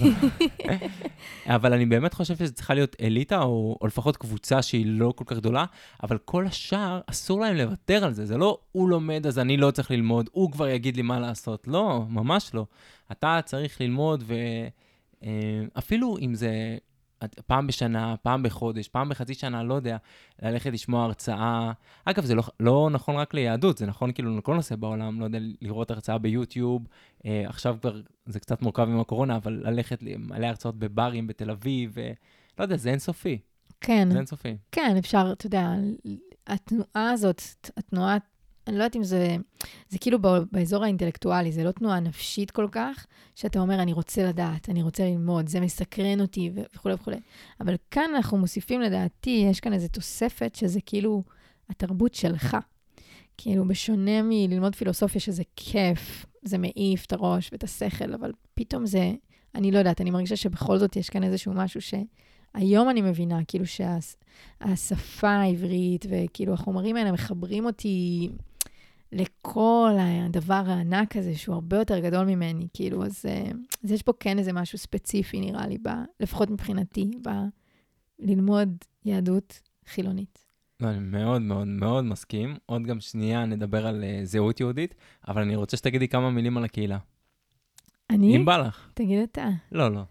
אבל אני באמת חושב שזה צריכה להיות אליטה, או, או לפחות קבוצה שהיא לא כל כך גדולה, אבל כל השאר, אסור להם לוותר על זה. זה לא, הוא לומד, אז אני לא צריך ללמוד, הוא כבר יגיד לי מה לעשות. לא, ממש לא. אתה צריך ללמוד, ואפילו אם זה פעם בשנה, פעם בחודש, פעם בחצי שנה, לא יודע, ללכת לשמוע הרצאה. אגב, זה לא, לא נכון רק ליהדות, זה נכון כאילו לכל נושא בעולם, לא יודע, לראות הרצאה ביוטיוב. אה, עכשיו כבר זה קצת מורכב עם הקורונה, אבל ללכת למלא הרצאות בברים בתל אביב, ו... לא יודע, זה אינסופי. כן. זה אינסופי. כן, אפשר, אתה יודע, התנועה הזאת, התנועת אני לא יודעת אם זה, זה כאילו באזור האינטלקטואלי, זה לא תנועה נפשית כל כך, שאתה אומר, אני רוצה לדעת, אני רוצה ללמוד, זה מסקרן אותי וכולי וכולי. אבל כאן אנחנו מוסיפים, לדעתי, יש כאן איזו תוספת שזה כאילו התרבות שלך. כאילו, בשונה מללמוד פילוסופיה, שזה כיף, זה מעיף את הראש ואת השכל, אבל פתאום זה, אני לא יודעת, אני מרגישה שבכל זאת יש כאן איזשהו משהו שהיום אני מבינה, כאילו שהשפה העברית וכאילו החומרים האלה מחברים אותי לכל הדבר הענק הזה, שהוא הרבה יותר גדול ממני, כאילו, אז, אה, אז יש פה כן איזה משהו ספציפי, נראה לי, ב, לפחות מבחינתי, בללמוד יהדות חילונית. לא, אני מאוד מאוד מאוד מסכים. עוד גם שנייה נדבר על uh, זהות יהודית, אבל אני רוצה שתגידי כמה מילים על הקהילה. אני? אם בא לך. תגיד אתה. לא, לא.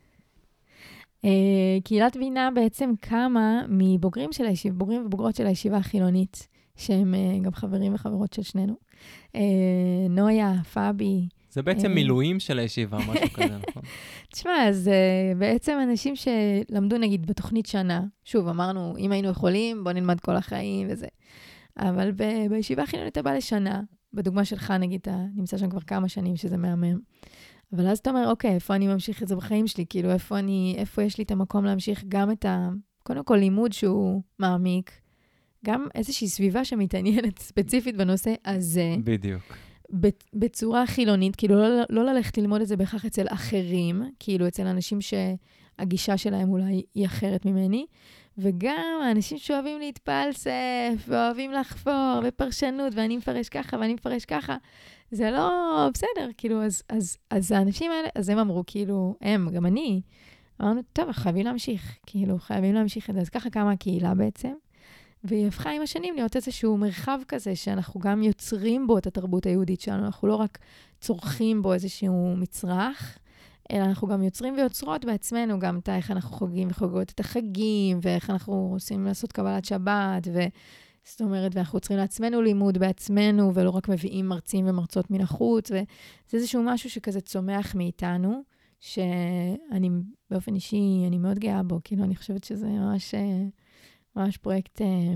Uh, קהילת בינה בעצם קמה מבוגרים של הישיבה, בוגרים ובוגרות של הישיבה החילונית. שהם uh, גם חברים וחברות של שנינו. Uh, נויה, פאבי. זה בעצם uh, מילואים של הישיבה, משהו כזה, נכון? תשמע, uh, בעצם אנשים שלמדו נגיד בתוכנית שנה, שוב, אמרנו, אם היינו יכולים, בוא נלמד כל החיים וזה. אבל ב- בישיבה החילונית אתה בא לשנה, בדוגמה שלך, נגיד, אתה נמצא שם כבר כמה שנים, שזה מהמם. אבל אז אתה אומר, אוקיי, איפה אני ממשיך את זה בחיים שלי? כאילו, איפה אני, איפה יש לי את המקום להמשיך גם את ה... קודם כל, לימוד שהוא מעמיק, גם איזושהי סביבה שמתעניינת ספציפית בנושא הזה. בדיוק. בצורה חילונית, כאילו לא, לא ללכת ללמוד את זה בהכרח אצל אחרים, כאילו אצל אנשים שהגישה שלהם אולי היא אחרת ממני, וגם האנשים שאוהבים להתפלסף, ואוהבים לחפור, ופרשנות, ואני מפרש ככה, ואני מפרש ככה, זה לא בסדר, כאילו, אז, אז, אז האנשים האלה, אז הם אמרו, כאילו, הם, גם אני, אמרנו, טוב, חייבים להמשיך, כאילו, חייבים להמשיך את זה. אז ככה קמה הקהילה בעצם. והיא הפכה עם השנים להיות איזשהו מרחב כזה, שאנחנו גם יוצרים בו את התרבות היהודית שלנו, אנחנו לא רק צורכים בו איזשהו מצרך, אלא אנחנו גם יוצרים ויוצרות בעצמנו גם את איך אנחנו חוגגים וחוגגות את החגים, ואיך אנחנו עושים לעשות קבלת שבת, ו... זאת אומרת, ואנחנו יוצרים לעצמנו לימוד בעצמנו, ולא רק מביאים מרצים ומרצות מן החוץ, וזה איזשהו משהו שכזה צומח מאיתנו, שאני באופן אישי, אני מאוד גאה בו, כאילו, אני חושבת שזה ממש... ממש פרויקט אה,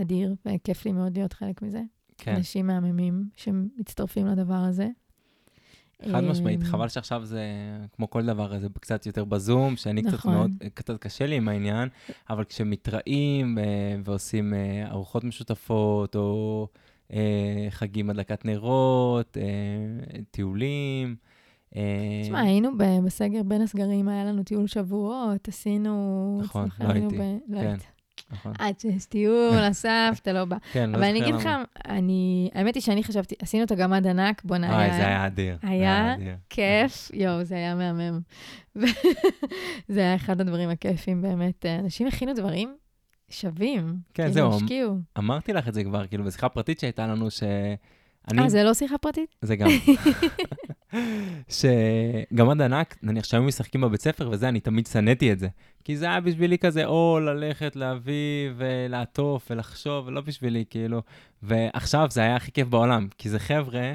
אדיר, וכיף לי מאוד להיות חלק מזה. כן. אנשים מהממים שמצטרפים לדבר הזה. חד משמעית, אה, חבל שעכשיו זה, כמו כל דבר, זה קצת יותר בזום, שאני נכון. קצת מאוד, קצת קשה לי עם העניין, אבל כשמתראים אה, ועושים אה, ארוחות משותפות, או חגים הדלקת נרות, טיולים, תשמע, היינו בסגר בין הסגרים, היה לנו טיול שבועות, עשינו... נכון, לא הייתי. ב... לא כן. נכון. עד שיש טיול, אסף, אתה לא בא. כן, לא. אבל אני אגיד לך, אני, האמת היא שאני חשבתי, עשינו את הגמד ענק, בוא נהיה... אוי, זה היה אדיר. היה כיף, יואו, זה היה מהמם. זה היה אחד הדברים הכיפים באמת. אנשים הכינו דברים שווים. כן, כאילו. השקיעו. אמרתי לך את זה כבר, כאילו, בשיחה פרטית שהייתה לנו, ש... אה, זה לא שיחה פרטית? זה גם. שגמד ענק, נניח שהיו משחקים בבית ספר וזה, אני תמיד שנאתי את זה. כי זה היה בשבילי כזה, או ללכת, להביא ולעטוף ולחשוב, ולא בשבילי, כאילו. ועכשיו זה היה הכי כיף בעולם, כי זה חבר'ה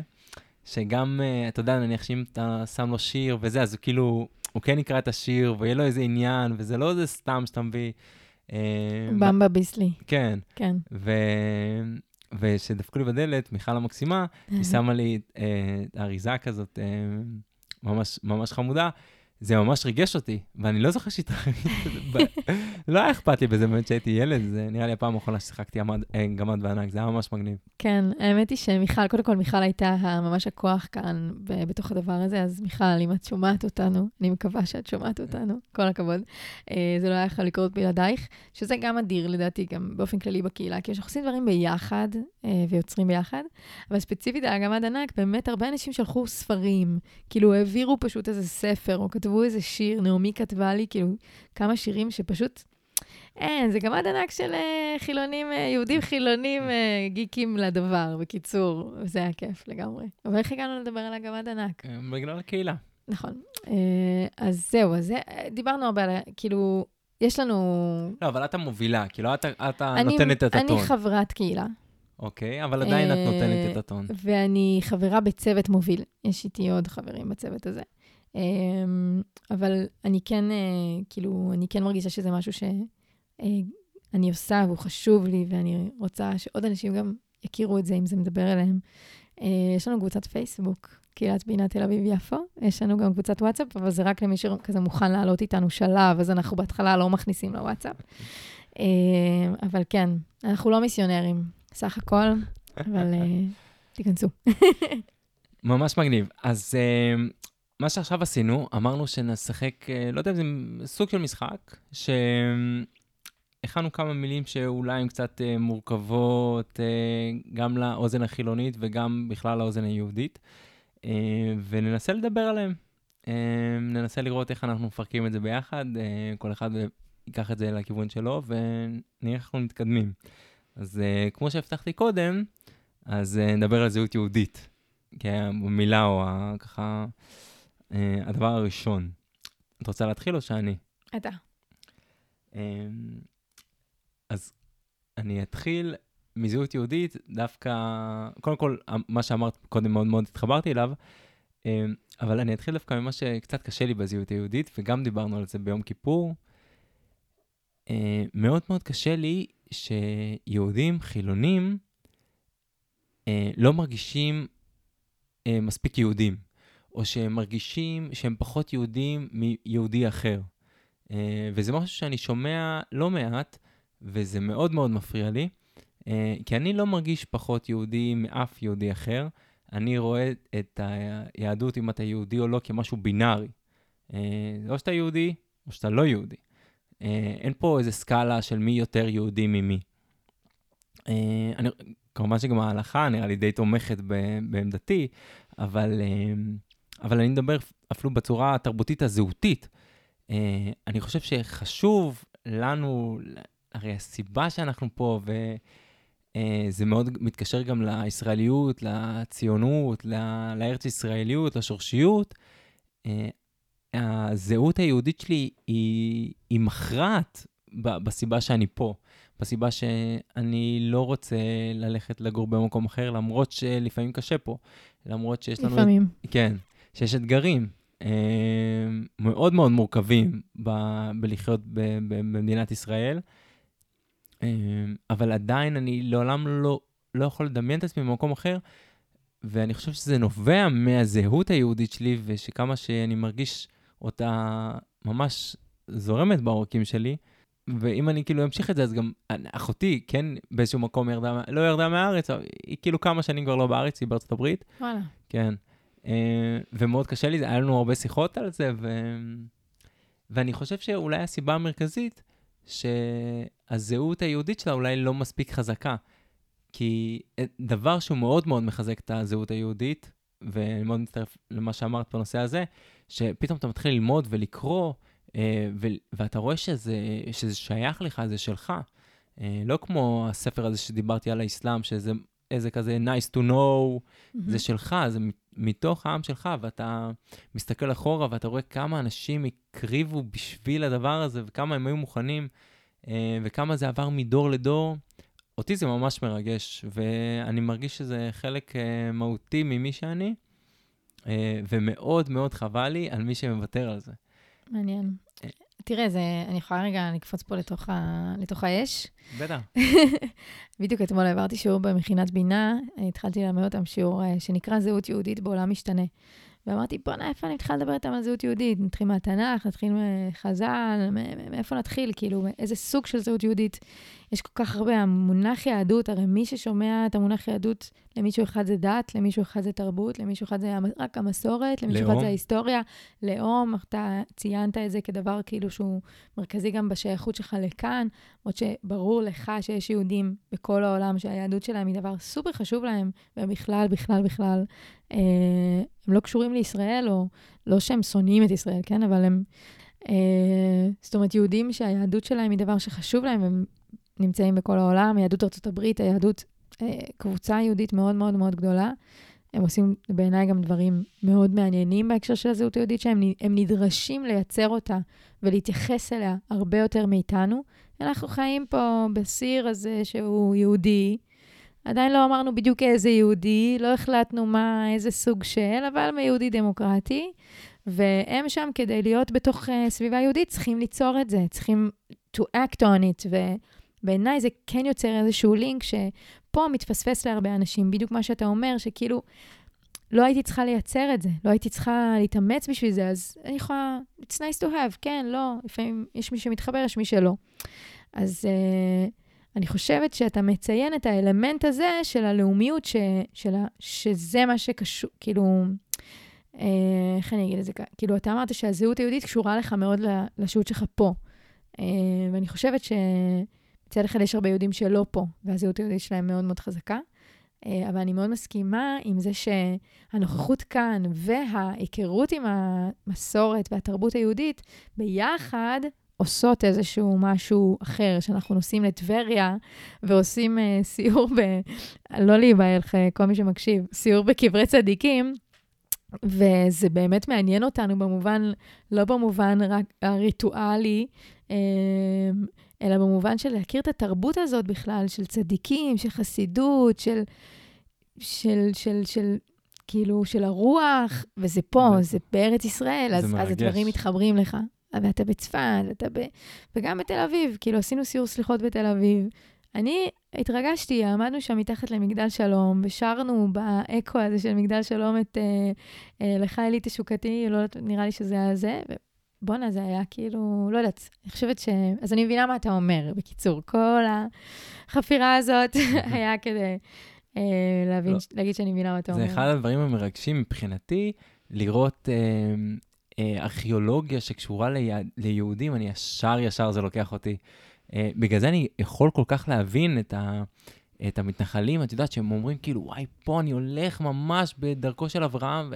שגם, אה, אתה יודע, נניח שאם אתה שם לו שיר וזה, אז הוא כאילו, הוא כן יקרא את השיר, ויהיה לו איזה עניין, וזה לא איזה סתם שאתה מביא... אה, במבה ביסלי. כן. כן. וכשדפקו לי בדלת, מיכל המקסימה, היא שמה לי אה, אריזה כזאת אה, ממש, ממש חמודה, זה ממש ריגש אותי, ואני לא זוכר שהתרחקתי, לא היה אכפת לי בזה באמת שהייתי ילד, זה נראה לי הפעם האחרונה ששיחקתי אה, גמד וענק, זה היה ממש מגניב. כן, האמת היא שמיכל, קודם כל מיכל הייתה ממש הכוח כאן בתוך הדבר הזה, אז מיכל, אם את שומעת אותנו, אני מקווה שאת שומעת אותנו, כל הכבוד. אה, זה לא היה יכול לקרות בלעדייך, שזה גם אדיר לדעתי, גם באופן כללי בקהילה, כי אנחנו עושים דברים ביחד אה, ויוצרים ביחד, אבל ספציפית על הגמד ענק, באמת הרבה אנשים שלחו ספרים, כאילו העבירו פשוט איזה ספר, או כתבו איזה שיר, נעמי כתבה לי, כאילו, כמה שירים שפשוט... אין, זה גמד ענק של uh, חילונים, uh, יהודים חילונים uh, גיקים לדבר, בקיצור, זה היה כיף לגמרי. אבל איך הגענו לדבר על הגמד ענק? בגלל הקהילה. נכון. Uh, אז זהו, אז זה, דיברנו הרבה על, כאילו, יש לנו... לא, אבל את המובילה, כאילו, את, את נותנת את הטון. אני חברת קהילה. אוקיי, אבל עדיין את נותנת את הטון. ואני חברה בצוות מוביל. יש איתי עוד חברים בצוות הזה. אמ, אבל אני כן, אה, כאילו, אני כן מרגישה שזה משהו שאני אה, עושה והוא חשוב לי, ואני רוצה שעוד אנשים גם יכירו את זה, אם זה מדבר אליהם. אה, יש לנו קבוצת פייסבוק, קהילת בינה תל אביב-יפו. יש לנו גם קבוצת וואטסאפ, אבל זה רק למי שכזה מוכן לעלות איתנו שלב, אז אנחנו בהתחלה לא מכניסים לוואטסאפ. אבל כן, אנחנו לא מיסיונרים, סך הכל, אבל תיכנסו. ממש מגניב. אז מה שעכשיו עשינו, אמרנו שנשחק, אה, לא יודע אם זה סוג של משחק, שהכנו כמה מילים שאולי הן קצת אה, מורכבות, אה, גם לאוזן החילונית וגם בכלל לאוזן היהודית, וננסה לדבר עליהן. ננסה לראות איך אנחנו מפרקים את זה ביחד, כל אחד ייקח את זה לכיוון שלו, ונראה איך אנחנו מתקדמים. אז כמו שהבטחתי קודם, אז נדבר על זהות יהודית. כי המילה או ככה... Uh, הדבר הראשון, את רוצה להתחיל או שאני? אתה. Um, אז אני אתחיל מזהות יהודית, דווקא, קודם כל, מה שאמרת קודם מאוד מאוד התחברתי אליו, um, אבל אני אתחיל דווקא ממה שקצת קשה לי בזהות היהודית, וגם דיברנו על זה ביום כיפור. Uh, מאוד מאוד קשה לי שיהודים חילונים uh, לא מרגישים uh, מספיק יהודים. או שהם מרגישים שהם פחות יהודים מיהודי אחר. אה, וזה משהו שאני שומע לא מעט, וזה מאוד מאוד מפריע לי, אה, כי אני לא מרגיש פחות יהודי מאף יהודי אחר. אני רואה את היהדות, אם אתה יהודי או לא, כמשהו בינארי. או אה, שאתה יהודי, או שאתה לא יהודי. אין פה איזה סקאלה של מי יותר יהודי ממי. אני, כמובן שגם ההלכה נראה לי די תומכת בעמדתי, אבל, אבל אני מדבר אפילו בצורה התרבותית הזהותית. אה, אני חושב שחשוב לנו, הרי הסיבה שאנחנו פה, וזה אה, מאוד מתקשר גם לישראליות, לציונות, לארץ ישראליות, לשורשיות, אה, הזהות היהודית שלי היא, היא מכרעת בסיבה שאני פה, בסיבה שאני לא רוצה ללכת לגור במקום אחר, למרות שלפעמים קשה פה, למרות שיש לנו... לפעמים. כן, שיש אתגרים. אה, מאוד מאוד מורכבים ב- בלחיות ב- ב- במדינת ישראל, אה, אבל עדיין אני לעולם לא, לא יכול לדמיין את עצמי במקום אחר, ואני חושב שזה נובע מהזהות היהודית שלי, ושכמה שאני מרגיש אותה ממש זורמת בעורקים שלי, ואם אני כאילו אמשיך את זה, אז גם אחותי, כן, באיזשהו מקום ירדה, לא ירדה מהארץ, היא כאילו כמה שנים כבר לא בארץ, היא בארצות הברית. וואלה. כן. אה, ומאוד קשה לי, היה לנו הרבה שיחות על זה, ו... ואני חושב שאולי הסיבה המרכזית, שהזהות היהודית שלה אולי לא מספיק חזקה. כי דבר שהוא מאוד מאוד מחזק את הזהות היהודית, ואני מאוד מצטרף למה שאמרת בנושא הזה, שפתאום אתה מתחיל ללמוד ולקרוא, אה, ו- ואתה רואה שזה, שזה שייך לך, זה שלך. אה, לא כמו הספר הזה שדיברתי על האסלאם, שזה איזה כזה nice to know, mm-hmm. זה שלך, זה מתוך העם שלך, ואתה מסתכל אחורה ואתה רואה כמה אנשים הקריבו בשביל הדבר הזה, וכמה הם היו מוכנים, אה, וכמה זה עבר מדור לדור. אותי זה ממש מרגש, ואני מרגיש שזה חלק אה, מהותי ממי שאני, אה, ומאוד מאוד חבל לי על מי שמוותר על זה. מעניין. תראה, זה, אני יכולה רגע לקפוץ פה לתוך, ה, לתוך האש. בטח. בדיוק אתמול העברתי שיעור במכינת בינה, התחלתי ללמד אותם שיעור אה, שנקרא זהות יהודית בעולם משתנה. ואמרתי, בוא'נה, איפה אני מתחילה לדבר איתם על זהות יהודית? נתחיל מהתנ"ך, נתחיל מחז"ל, מאיפה נתחיל? כאילו, איזה סוג של זהות יהודית? יש כל כך הרבה, המונח יהדות, הרי מי ששומע את המונח יהדות, למישהו אחד זה דת, למישהו אחד זה תרבות, למישהו אחד זה רק המסורת, למישהו אחד זה ההיסטוריה, לאום, אתה ציינת את זה כדבר כאילו שהוא מרכזי גם בשייכות שלך לכאן, למרות שברור לך שיש יהודים בכל העולם שהיהדות שלהם היא דבר סופר חשוב להם, ובכלל, בכלל, בכלל, אה, הם לא קשורים לישראל, או לא שהם שונאים את ישראל, כן? אבל הם... אה, זאת אומרת, יהודים שהיהדות שלהם היא דבר שחשוב להם, הם נמצאים בכל העולם, יהדות ארצות הברית, היהדות, אה, קבוצה יהודית מאוד מאוד מאוד גדולה. הם עושים בעיניי גם דברים מאוד מעניינים בהקשר של הזהות היהודית, שהם נדרשים לייצר אותה ולהתייחס אליה הרבה יותר מאיתנו. אנחנו חיים פה בסיר הזה שהוא יהודי, עדיין לא אמרנו בדיוק איזה יהודי, לא החלטנו מה, איזה סוג של, אבל מיהודי דמוקרטי, והם שם כדי להיות בתוך uh, סביבה יהודית, צריכים ליצור את זה, צריכים to act on it, ובעיניי זה כן יוצר איזשהו לינק שפה מתפספס להרבה אנשים, בדיוק מה שאתה אומר, שכאילו, לא הייתי צריכה לייצר את זה, לא הייתי צריכה להתאמץ בשביל זה, אז אני יכולה, it's nice to have, כן, לא, לפעמים יש מי שמתחבר, יש מי שלא. אז... Uh, אני חושבת שאתה מציין את האלמנט הזה של הלאומיות, ש, של ה, שזה מה שקשור, כאילו, אה, איך אני אגיד את זה? כאילו, אתה אמרת שהזהות היהודית קשורה לך מאוד לשהות שלך פה. אה, ואני חושבת שמצד אחד יש הרבה יהודים שלא פה, והזהות היהודית שלהם מאוד מאוד חזקה. אה, אבל אני מאוד מסכימה עם זה שהנוכחות כאן וההיכרות עם המסורת והתרבות היהודית ביחד עושות איזשהו משהו אחר, שאנחנו נוסעים לטבריה ועושים uh, סיור ב... לא להיבהל, כל מי שמקשיב, סיור בקברי צדיקים, וזה באמת מעניין אותנו במובן, לא במובן רק הריטואלי, אה, אלא במובן של להכיר את התרבות הזאת בכלל, של צדיקים, של חסידות, של, של, של, של כאילו, של הרוח, וזה פה, זה, זה בארץ ישראל, זה אז, אז הדברים מתחברים לך. ואתה בצפת, ואתה ב... וגם בתל אביב, כאילו עשינו סיור סליחות בתל אביב. אני התרגשתי, עמדנו שם מתחת למגדל שלום, ושרנו באקו הזה של מגדל שלום את אה, אה, לך אלי תשוקתי, לא נראה לי שזה היה זה, ובואנה, זה היה כאילו, לא יודעת, אני חושבת ש... אז אני מבינה מה אתה אומר. בקיצור, כל החפירה הזאת היה כדי אה, להבין, לא. להגיד שאני מבינה מה אתה אומר. זה אחד הדברים המרגשים מבחינתי, לראות אה, אה, ארכיאולוגיה שקשורה ליע... ליהודים, אני ישר ישר זה לוקח אותי. אה, בגלל זה אני יכול כל כך להבין את, ה... את המתנחלים, את יודעת, שהם אומרים כאילו, וואי, פה אני הולך ממש בדרכו של אברהם,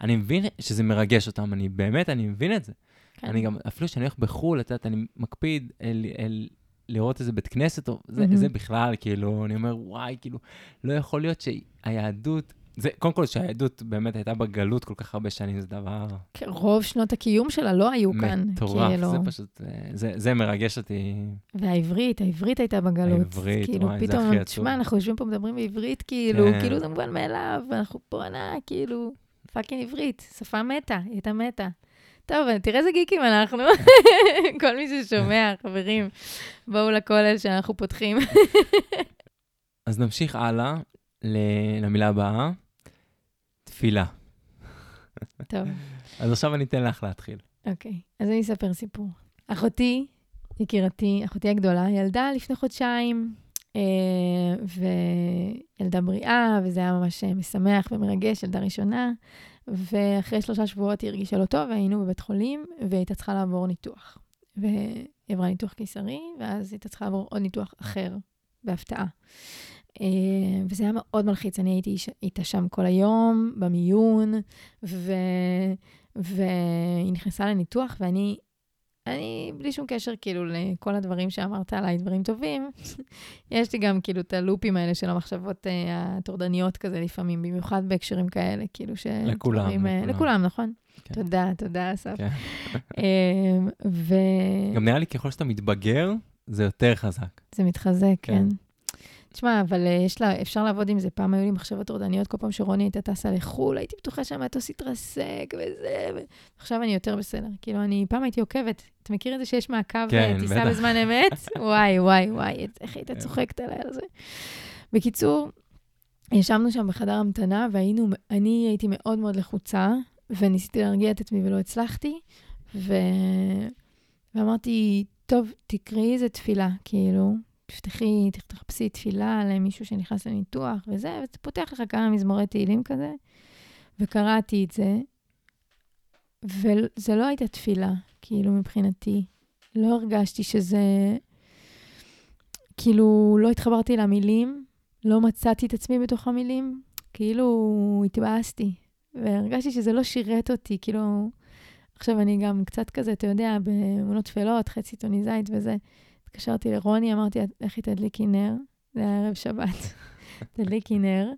ואני מבין שזה מרגש אותם, אני באמת, אני מבין את זה. כן. אני גם, אפילו כשאני הולך בחו"ל, את יודעת, אני מקפיד אל, אל, לראות איזה בית כנסת, או זה, מהמם. זה בכלל, כאילו, אני אומר, וואי, כאילו, לא יכול להיות שהיהדות, זה, קודם כל, שהיהדות באמת הייתה בגלות כל כך הרבה שנים, זה דבר כן, רוב שנות הקיום שלה לא היו כאן. מטורף, כאילו. זה פשוט, אה, זה, זה מרגש אותי. והעברית, העברית הייתה בגלות. העברית, כאילו, וואי, זה פתאום, הכי עצוב. תשמע, אנחנו יושבים פה, מדברים בעברית, כאילו, כן. כאילו זה מובן מאליו, ואנחנו פה ענה, כאילו, פאקינג עברית, שפה מתה, היא הייתה מתה. טוב, תראה איזה גיקים אנחנו. כל מי ששומע, חברים, בואו לכולל שאנחנו פותחים. אז נמשיך הלאה למילה הבאה, תפילה. טוב, אז עכשיו אני אתן לך להתחיל. אוקיי, אז אני אספר סיפור. אחותי, יקירתי, אחותי הגדולה, ילדה לפני חודשיים, אה, וילדה בריאה, וזה היה ממש אה, משמח ומרגש, ילדה ראשונה. ואחרי שלושה שבועות היא הרגישה לא טוב, והיינו בבית חולים, והיא הייתה צריכה לעבור ניתוח. והיא עברה ניתוח קיסרי, ואז היא הייתה צריכה לעבור עוד ניתוח אחר, בהפתעה. אה, וזה היה מאוד מלחיץ, אני הייתי איתה שם כל היום, במיון, ו... והיא נכנסה לניתוח, ואני, אני, בלי שום קשר כאילו לכל הדברים שאמרת עליי, דברים טובים, יש לי גם כאילו את הלופים האלה של המחשבות אה, הטורדניות כזה לפעמים, במיוחד בהקשרים כאלה, כאילו ש... לכולם, דברים, אה, לכולם. לכולם, נכון? כן. תודה, תודה, אסף. כן. אמ, וזה גם נראה לי ככל שאתה מתבגר, זה יותר חזק. מתחזק, כן. כן. תשמע, אבל אה, יש לה, אפשר לעבוד עם זה. פעם היו לי מחשבות טורדניות, כל פעם שרוני הייתה טסה לחו"ל, הייתי בטוחה שהמטוס התרסק וזה, ועכשיו אני יותר בסדר. כאילו, אני פעם הייתי עוקבת. אתה מכיר את זה שיש מעקב כן, אה, טיסה בטח. בזמן אמת? וואי, וואי, וואי, איך היית צוחקת עליי על זה. בקיצור, ישבנו שם בחדר המתנה, והיינו, אני הייתי מאוד מאוד לחוצה, וניסיתי להרגיע את עצמי ולא הצלחתי, ו... ואמרתי, טוב, תקראי איזה תפילה, כאילו, תפתחי, תחפשי תפילה למישהו שנכנס לניתוח וזה, וזה פותח לך כמה מזמורי תהילים כזה, וקראתי את זה, וזה לא הייתה תפילה, כאילו, מבחינתי. לא הרגשתי שזה... כאילו, לא התחברתי למילים, לא מצאתי את עצמי בתוך המילים, כאילו, התבאסתי. והרגשתי שזה לא שירת אותי, כאילו... עכשיו, אני גם קצת כזה, אתה יודע, באמונות טפלות, חצי טוניזית וזה. התקשרתי לרוני, אמרתי, לכי תדליקי נר, זה היה ערב שבת, תדליקי נר.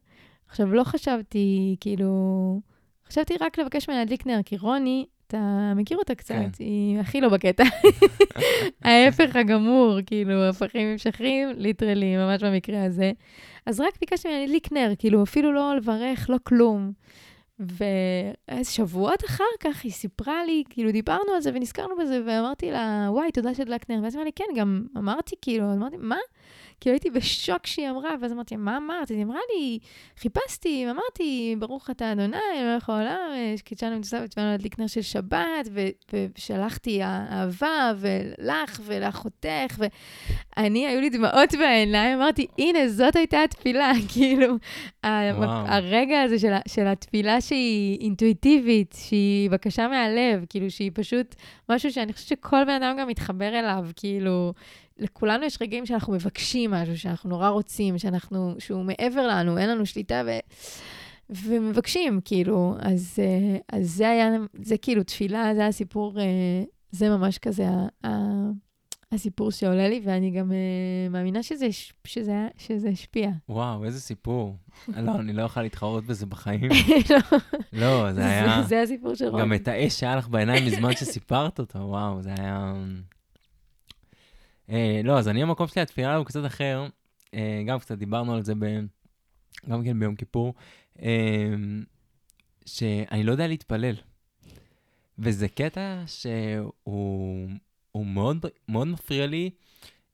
עכשיו, לא חשבתי, כאילו, חשבתי רק לבקש ממנה להדליק נר, כי רוני, אתה מכיר אותה קצת, כן. היא הכי לא בקטע. ההפך הגמור, כאילו, הפכים נמשכים, ליטרלי, ממש במקרה הזה. אז רק ביקשתי ממנה להדליק נר, כאילו, אפילו לא לברך, לא כלום. ואיזה שבועות אחר כך היא סיפרה לי, כאילו דיברנו על זה ונזכרנו בזה, ואמרתי לה, וואי, תודה שהדלקת נר. ואז היא אמרה לי, כן, גם אמרתי, כאילו, אמרתי, מה? כאילו הייתי בשוק שהיא אמרה, ואז אמרתי, מה אמרת? היא אמרה לי, חיפשתי, אמרתי, ברוך אתה אדוני, מלך העולם, קידשנו מצווה ותבענו להדליק נר של שבת, ושלחתי אהבה, ולך ולאחותך, ואני, היו לי דמעות בעיניים, אמרתי, הנה, זאת הייתה התפילה, כאילו. הרגע הזה של, של התפילה שהיא אינטואיטיבית, שהיא בקשה מהלב, כאילו, שהיא פשוט משהו שאני חושבת שכל בן אדם גם מתחבר אליו, כאילו, לכולנו יש רגעים שאנחנו מבקשים משהו, שאנחנו נורא רוצים, שאנחנו, שהוא מעבר לנו, אין לנו שליטה, ו... ומבקשים, כאילו, אז, אה, אז זה היה, זה כאילו תפילה, זה הסיפור, אה, זה ממש כזה ה- ה- הסיפור שעולה לי, ואני גם אה, מאמינה שזה, שזה, שזה השפיע. וואו, איזה סיפור. לא, אני לא אוכל להתחרות בזה בחיים. לא, לא, זה היה... זה הסיפור של רוני. גם את האש שהיה לך בעיניים בזמן שסיפרת אותו, וואו, זה היה... אה, לא, אז אני, המקום שלי, התפילה הוא קצת אחר. אה, גם קצת דיברנו על זה ב... גם כן ביום כיפור, אה, שאני לא יודע להתפלל. וזה קטע שהוא הוא מאוד, מאוד מפריע לי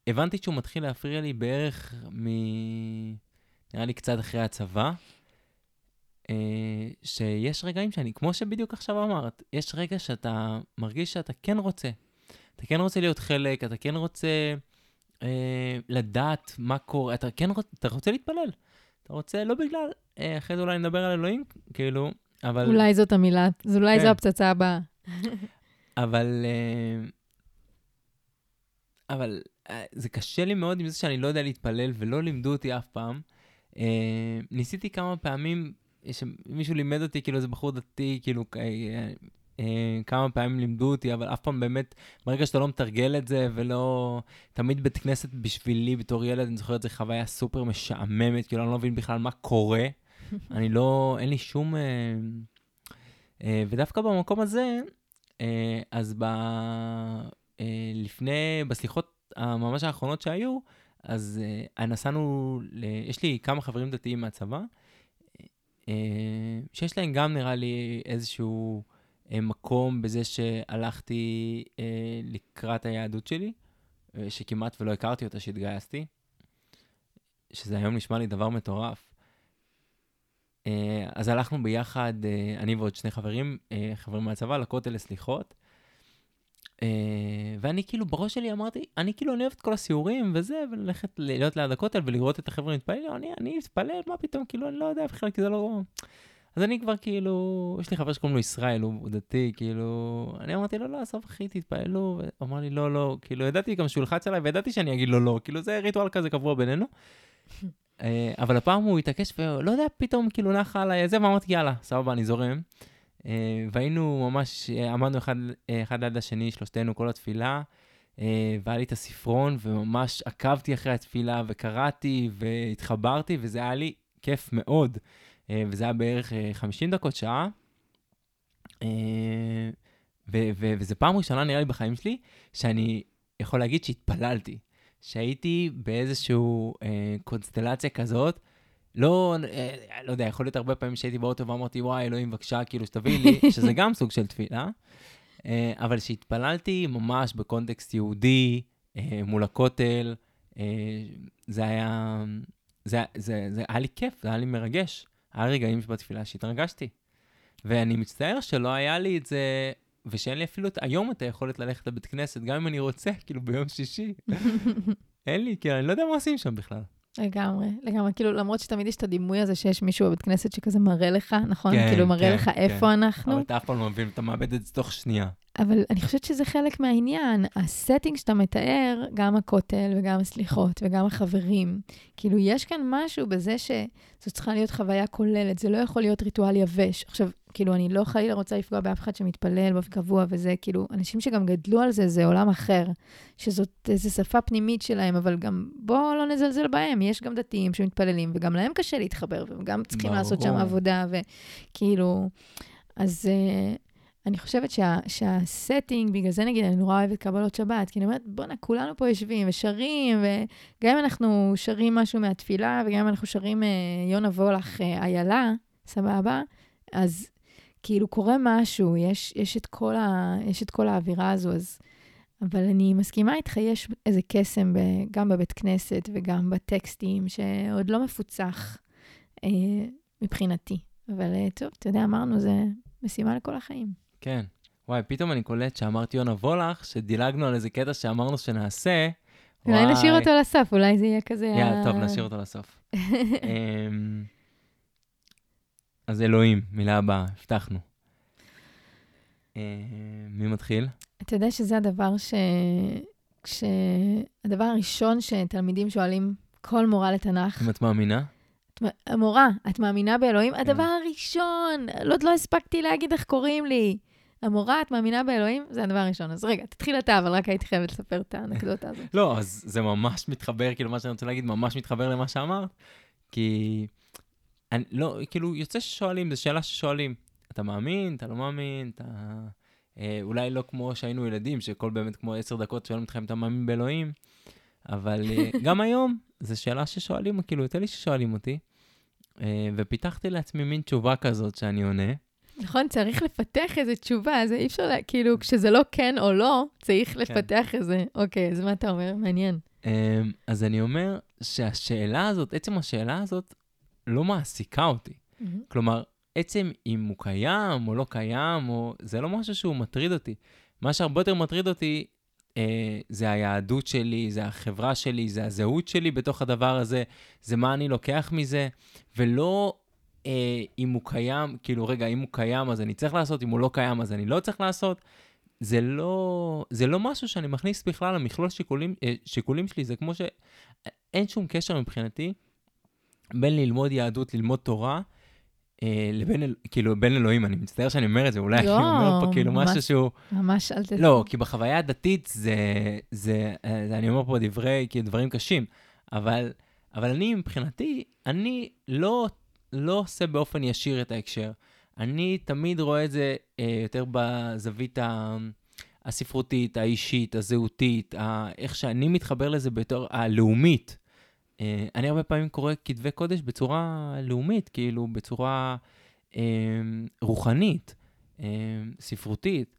הבנתי שהוא מתחיל להפריע לי בערך מ... נראה לי קצת אחרי הצבא, אה, שיש רגעים שאני, כמו שבדיוק עכשיו אמרת, יש רגע שאתה מרגיש שאתה כן רוצה. אתה כן רוצה להיות חלק, אתה כן רוצה אה, לדעת מה קורה, אתה כן רוצ, אתה רוצה להתפלל. אתה רוצה, לא בגלל, אה, אחרי זה אולי נדבר על אלוהים, כאילו, אבל... אולי זאת המילה, אז אולי כן. זו הפצצה הבאה. אבל... אה, אבל אה, זה קשה לי מאוד עם זה שאני לא יודע להתפלל, ולא לימדו אותי אף פעם. אה, ניסיתי כמה פעמים, שמישהו לימד אותי, כאילו איזה בחור דתי, כאילו אה, כמה פעמים לימדו אותי, אבל אף פעם באמת, ברגע שאתה לא מתרגל את זה, ולא... תמיד בית כנסת בשבילי, בתור ילד, אני זוכר את זה חוויה סופר משעממת, כאילו אני לא מבין בכלל מה קורה. אני לא, אין לי שום... אה, אה, ודווקא במקום הזה, אה, אז ב... אה, לפני, בסליחות הממש האחרונות שהיו, אז אה, נסענו, ל... יש לי כמה חברים דתיים מהצבא, אה, שיש להם גם נראה לי איזשהו אה, מקום בזה שהלכתי אה, לקראת היהדות שלי, אה, שכמעט ולא הכרתי אותה שהתגייסתי, שזה היום נשמע לי דבר מטורף. אה, אז הלכנו ביחד, אה, אני ועוד שני חברים, אה, חברים מהצבא, לכותל לסליחות. אה, ואני כאילו, בראש שלי אמרתי, אני כאילו, אני אוהב את כל הסיורים וזה, וללכת, להיות ליד הכותל ולראות את החבר'ה מתפללים, אני, אני אתפלל, מה פתאום, כאילו, אני לא יודע בכלל, כי זה לא... אז אני כבר כאילו, יש לי חבר שקוראים לו ישראל, הוא דתי, כאילו, אני אמרתי לו, לא, עזוב אחי, תתפללו, והוא אמר לי, לא, לא, כאילו, ידעתי גם שהוא ילחץ עליי, וידעתי שאני אגיד לו לא, כאילו, זה ריטואל כזה קבוע בינינו. אה, אבל הפעם הוא התעקש, ולא יודע, פתאום כאילו נחה עליי זה, ואמרתי, יאללה, סבבה, אני זורם. אה, והיינו ממש, אה, עמדנו אחד, אחד ליד השני, שלושתנו, כל התפילה, והיה לי את הספרון, וממש עקבתי אחרי התפילה, וקראתי, והתחברתי, וזה היה לי כיף מאוד. וזה היה בערך 50 דקות, שעה. ו- וזו פעם ראשונה, נראה לי, בחיים שלי, שאני יכול להגיד שהתפללתי. שהייתי באיזושהי אה, קונסטלציה כזאת, לא, אה, לא יודע, יכול להיות הרבה פעמים שהייתי באוטו ואמרתי, וואי, אלוהים, בבקשה, כאילו, שתביא לי, שזה גם סוג של תפילה, אה, אבל שהתפללתי ממש בקונטקסט יהודי, אה, מול הכותל, אה, זה היה, זה, זה, זה היה לי כיף, זה היה לי מרגש. היה רגעים בתפילה שהתרגשתי. ואני מצטער שלא היה לי את זה ושאין לי אפילו את, היום את היכולת ללכת לבית כנסת, גם אם אני רוצה, כאילו ביום שישי. אין לי, כאילו, אני לא יודע מה עושים שם בכלל. לגמרי, לגמרי. כאילו, למרות שתמיד יש את הדימוי הזה שיש מישהו בבית כנסת שכזה מראה לך, נכון? כן, כאילו, מראה כן, לך כן. איפה אנחנו. אבל אתה אף פעם לא מבין, אתה מאבד את זה תוך שנייה. אבל אני חושבת שזה חלק מהעניין. ה setting שאתה מתאר, גם הכותל וגם הסליחות וגם החברים, כאילו, יש כאן משהו בזה שזו צריכה להיות חוויה כוללת, זה לא יכול להיות ריטואל יבש. עכשיו, כאילו, אני לא חלילה רוצה לפגוע באף אחד שמתפלל באופן קבוע, וזה כאילו, אנשים שגם גדלו על זה, זה עולם אחר, שזאת איזו שפה פנימית שלהם, אבל גם בואו לא נזלזל בהם, יש גם דתיים שמתפללים, וגם להם קשה להתחבר, והם גם צריכים ברור. לעשות שם עבודה, וכאילו, אז... uh, אני חושבת שה, שהסטינג, בגלל זה נגיד, אני נורא אוהבת קבלות שבת, כי אני אומרת, בואנה, כולנו פה יושבים ושרים, וגם אם אנחנו שרים משהו מהתפילה, וגם אם אנחנו שרים אה, יונה וולך אה, איילה, סבבה? אז כאילו קורה משהו, יש, יש, את כל ה, יש את כל האווירה הזו, אז... אבל אני מסכימה איתך, יש איזה קסם ב, גם בבית כנסת וגם בטקסטים, שעוד לא מפוצח אה, מבחינתי. אבל אה, טוב, אתה יודע, אמרנו, זה משימה לכל החיים. כן. וואי, פתאום אני קולט שאמרתי יונה וולך, שדילגנו על איזה קטע שאמרנו שנעשה. אולי וואי. נשאיר אותו לסוף, אולי זה יהיה כזה... יאללה, ה- טוב, נשאיר אותו לסוף. אמ, אז אלוהים, מילה הבאה, הבטחנו. אמ, מי מתחיל? אתה יודע שזה הדבר ש... כש... הדבר הראשון שתלמידים שואלים כל מורה לתנ"ך, אם את מאמינה? את מ- המורה, את מאמינה באלוהים? כן. הדבר הראשון, עוד לא הספקתי להגיד איך קוראים לי. המורה, את מאמינה באלוהים? זה הדבר הראשון. אז רגע, תתחיל אתה, אבל רק הייתי חייבת לספר את האנקדוטה הזאת. לא, אז זה ממש מתחבר, כאילו, מה שאני רוצה להגיד, ממש מתחבר למה שאמרת, כי... אני, לא, כאילו, יוצא ששואלים, זו שאלה ששואלים. אתה מאמין, אתה לא מאמין, אתה... אה, אולי לא כמו שהיינו ילדים, שכל באמת כמו עשר דקות שואלים אותך אם אתה מאמין באלוהים, אבל אה, גם היום, זו שאלה ששואלים, כאילו, יותר לי ששואלים אותי, אה, ופיתחתי לעצמי מין תשובה כזאת שאני עונה. נכון, צריך לפתח איזו תשובה, זה אי אפשר, לה... כאילו, כשזה לא כן או לא, צריך לפתח איזה... אוקיי, אז מה אתה אומר? מעניין. אמ, אז אני אומר שהשאלה הזאת, עצם השאלה הזאת, לא מעסיקה אותי. כלומר, עצם אם הוא קיים או לא קיים, או... זה לא משהו שהוא מטריד אותי. מה שהרבה יותר מטריד אותי אה, זה היהדות שלי, זה החברה שלי, זה הזהות שלי בתוך הדבר הזה, זה מה אני לוקח מזה, ולא אה, אם הוא קיים, כאילו, רגע, אם הוא קיים אז אני צריך לעשות, אם הוא לא קיים אז אני לא צריך לעשות. זה לא, זה לא משהו שאני מכניס בכלל למכלול שיקולים, אה, שיקולים שלי, זה כמו שאין שום קשר מבחינתי בין ללמוד יהדות, ללמוד תורה, אה, לבין, אל- כאילו, בין אלוהים, אני מצטער שאני אומר את זה, אולי לא, אני אומר פה כאילו ממש- משהו שהוא... ממש אל ת... לא, כי בחוויה הדתית זה, זה, אה, זה אני אומר פה דברי, כאילו, דברים קשים, אבל, אבל אני, מבחינתי, אני לא, לא עושה באופן ישיר את ההקשר. אני תמיד רואה את זה אה, יותר בזווית ה... הספרותית, האישית, הזהותית, ה... איך שאני מתחבר לזה בתור הלאומית. אה, אני הרבה פעמים קורא כתבי קודש בצורה לאומית, כאילו בצורה אה, רוחנית, אה, ספרותית,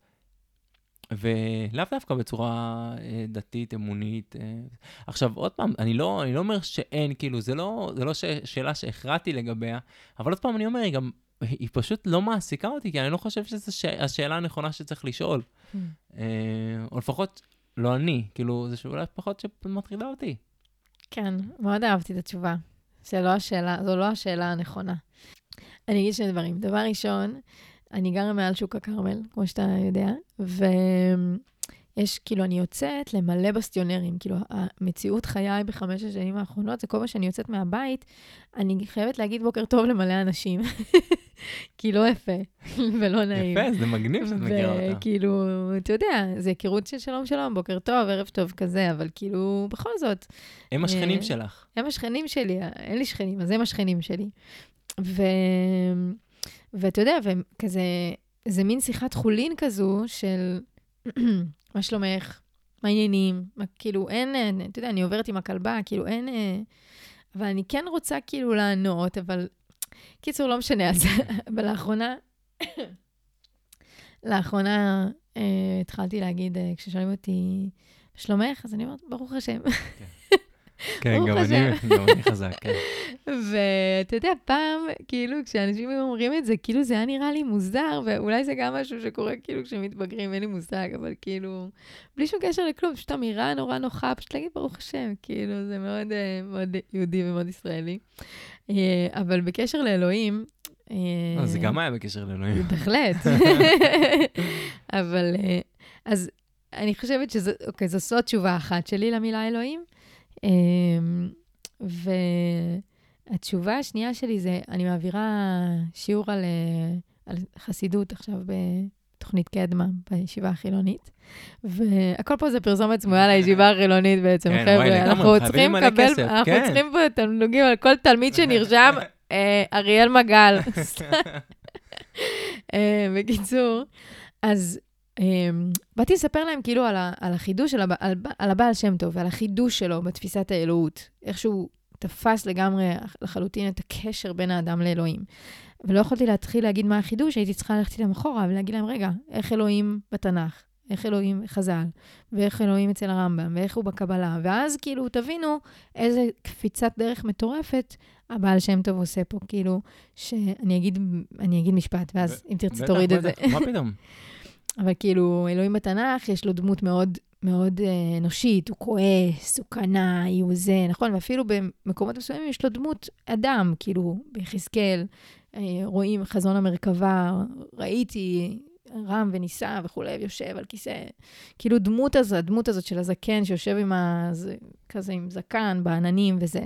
ולאו דווקא בצורה אה, דתית, אמונית. אה. עכשיו, עוד פעם, אני לא, אני לא אומר שאין, כאילו, זה לא, זה לא ש... שאלה שהכרעתי לגביה, אבל עוד פעם אני אומר, היא גם, היא פשוט לא מעסיקה אותי, כי אני לא חושב שזו ש... השאלה הנכונה שצריך לשאול. Mm. אה, או לפחות, לא אני, כאילו, זו שאלה פחות שמטרידה אותי. כן, מאוד אהבתי את התשובה. שלא השאלה, זו לא השאלה הנכונה. אני אגיד שני דברים. דבר ראשון, אני גרה מעל שוק הכרמל, כמו שאתה יודע, ויש, כאילו, אני יוצאת למלא בסטיונרים. כאילו, המציאות חיי בחמש השנים האחרונות, זה כל פעם שאני יוצאת מהבית, אני חייבת להגיד בוקר טוב למלא אנשים. כי לא יפה ולא נעים. יפה, זה מגניב שאת מכירה אותה. וכאילו, אתה יודע, זה היכרות של שלום שלום, בוקר טוב, ערב טוב כזה, אבל כאילו, בכל זאת, הם השכנים אה, שלך. הם השכנים שלי, אין לי שכנים, אז הם השכנים שלי. ו... ואתה יודע, וכזה, זה מין שיחת חולין כזו של מה שלומך, מה העניינים, מה, כאילו אין, אין, אתה יודע, אני עוברת עם הכלבה, כאילו אין, אה, אבל אני כן רוצה כאילו לענות, אבל קיצור, לא משנה, אז לאחרונה, לאחרונה אה, התחלתי להגיד, אה, כששואלים אותי, שלומך? אז אני אומרת, ברוך השם. כן, גם. אני, גם אני חזק, כן. ואתה יודע, פעם, כאילו, כשאנשים היו אומרים את זה, כאילו זה היה נראה לי מוזר, ואולי זה גם משהו שקורה כאילו כשמתבגרים, אין לי מושג, אבל כאילו, בלי שום קשר לכלום, פשוט אמירה נורא נוחה, פשוט להגיד ברוך השם, כאילו, זה מאוד, אה, מאוד יהודי ומאוד ישראלי. אה, אבל בקשר לאלוהים, אה, לא, זה גם היה בקשר לאלוהים. בהחלט. אבל, אה, אז אני חושבת שזו, אוקיי, זו סוד תשובה אחת שלי למילה אלוהים. אמ, והתשובה השנייה שלי זה, אני מעבירה שיעור על, אה, על חסידות עכשיו בתוכנית קדמה בישיבה החילונית, והכל פה זה פרסומת סמויה לישיבה החילונית בעצם, כן, וואי, חבר'ה. לגמרי, אנחנו צריכים לקבל, כסף, אנחנו כן. צריכים פה תמלוגים על כל תלמיד שנרשם, אה, אריאל מגל. אה, בקיצור, אז באתי לספר להם כאילו על, ה, על החידוש של הבע, על, על הבעל שם טוב ועל החידוש שלו בתפיסת האלוהות. איך שהוא תפס לגמרי לחלוטין את הקשר בין האדם לאלוהים. ולא יכולתי להתחיל להגיד מה החידוש, הייתי צריכה ללכת איתם אחורה ולהגיד להם, רגע, איך אלוהים בתנ"ך? איך אלוהים חז"ל, ואיך אלוהים אצל הרמב"ם, ואיך הוא בקבלה, ואז כאילו תבינו איזה קפיצת דרך מטורפת הבעל שם טוב עושה פה, כאילו, שאני אגיד, אני אגיד משפט, ואז אם תרצי בטח, תוריד את זה. מה פתאום? אבל כאילו, אלוהים בתנ"ך, יש לו דמות מאוד מאוד אה, אנושית, הוא כועס, הוא קנאי, הוא זה, נכון? ואפילו במקומות מסוימים יש לו דמות אדם, כאילו, ביחזקאל, אה, רואים חזון המרכבה, ראיתי רם ונישא וכולי, ויושב על כיסא. כאילו, דמות הזאת, הדמות הזאת של הזקן שיושב עם ה... זה- כזה עם זקן בעננים וזה.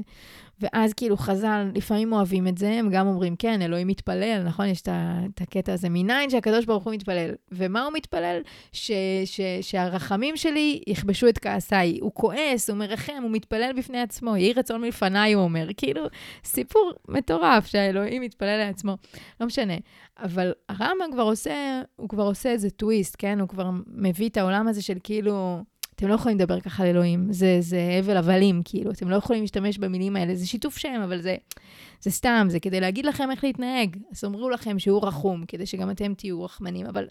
ואז כאילו חז"ל לפעמים אוהבים את זה, הם גם אומרים, כן, אלוהים מתפלל, נכון? יש את הקטע הזה, מניין שהקדוש ברוך הוא מתפלל. ומה הוא מתפלל? ש, ש, שהרחמים שלי יכבשו את כעסיי. הוא כועס, הוא מרחם, הוא מתפלל בפני עצמו, יהי רצון מלפניי, הוא אומר. כאילו, סיפור מטורף שהאלוהים מתפלל לעצמו. לא משנה. אבל הרמב"ם כבר עושה, הוא כבר עושה איזה טוויסט, כן? הוא כבר מביא את העולם הזה של כאילו... אתם לא יכולים לדבר ככה על אלוהים, זה, זה הבל הבלים, כאילו, אתם לא יכולים להשתמש במילים האלה, זה שיתוף שם, אבל זה, זה סתם, זה כדי להגיד לכם איך להתנהג. אז אמרו לכם שהוא רחום, כדי שגם אתם תהיו רחמנים, אבל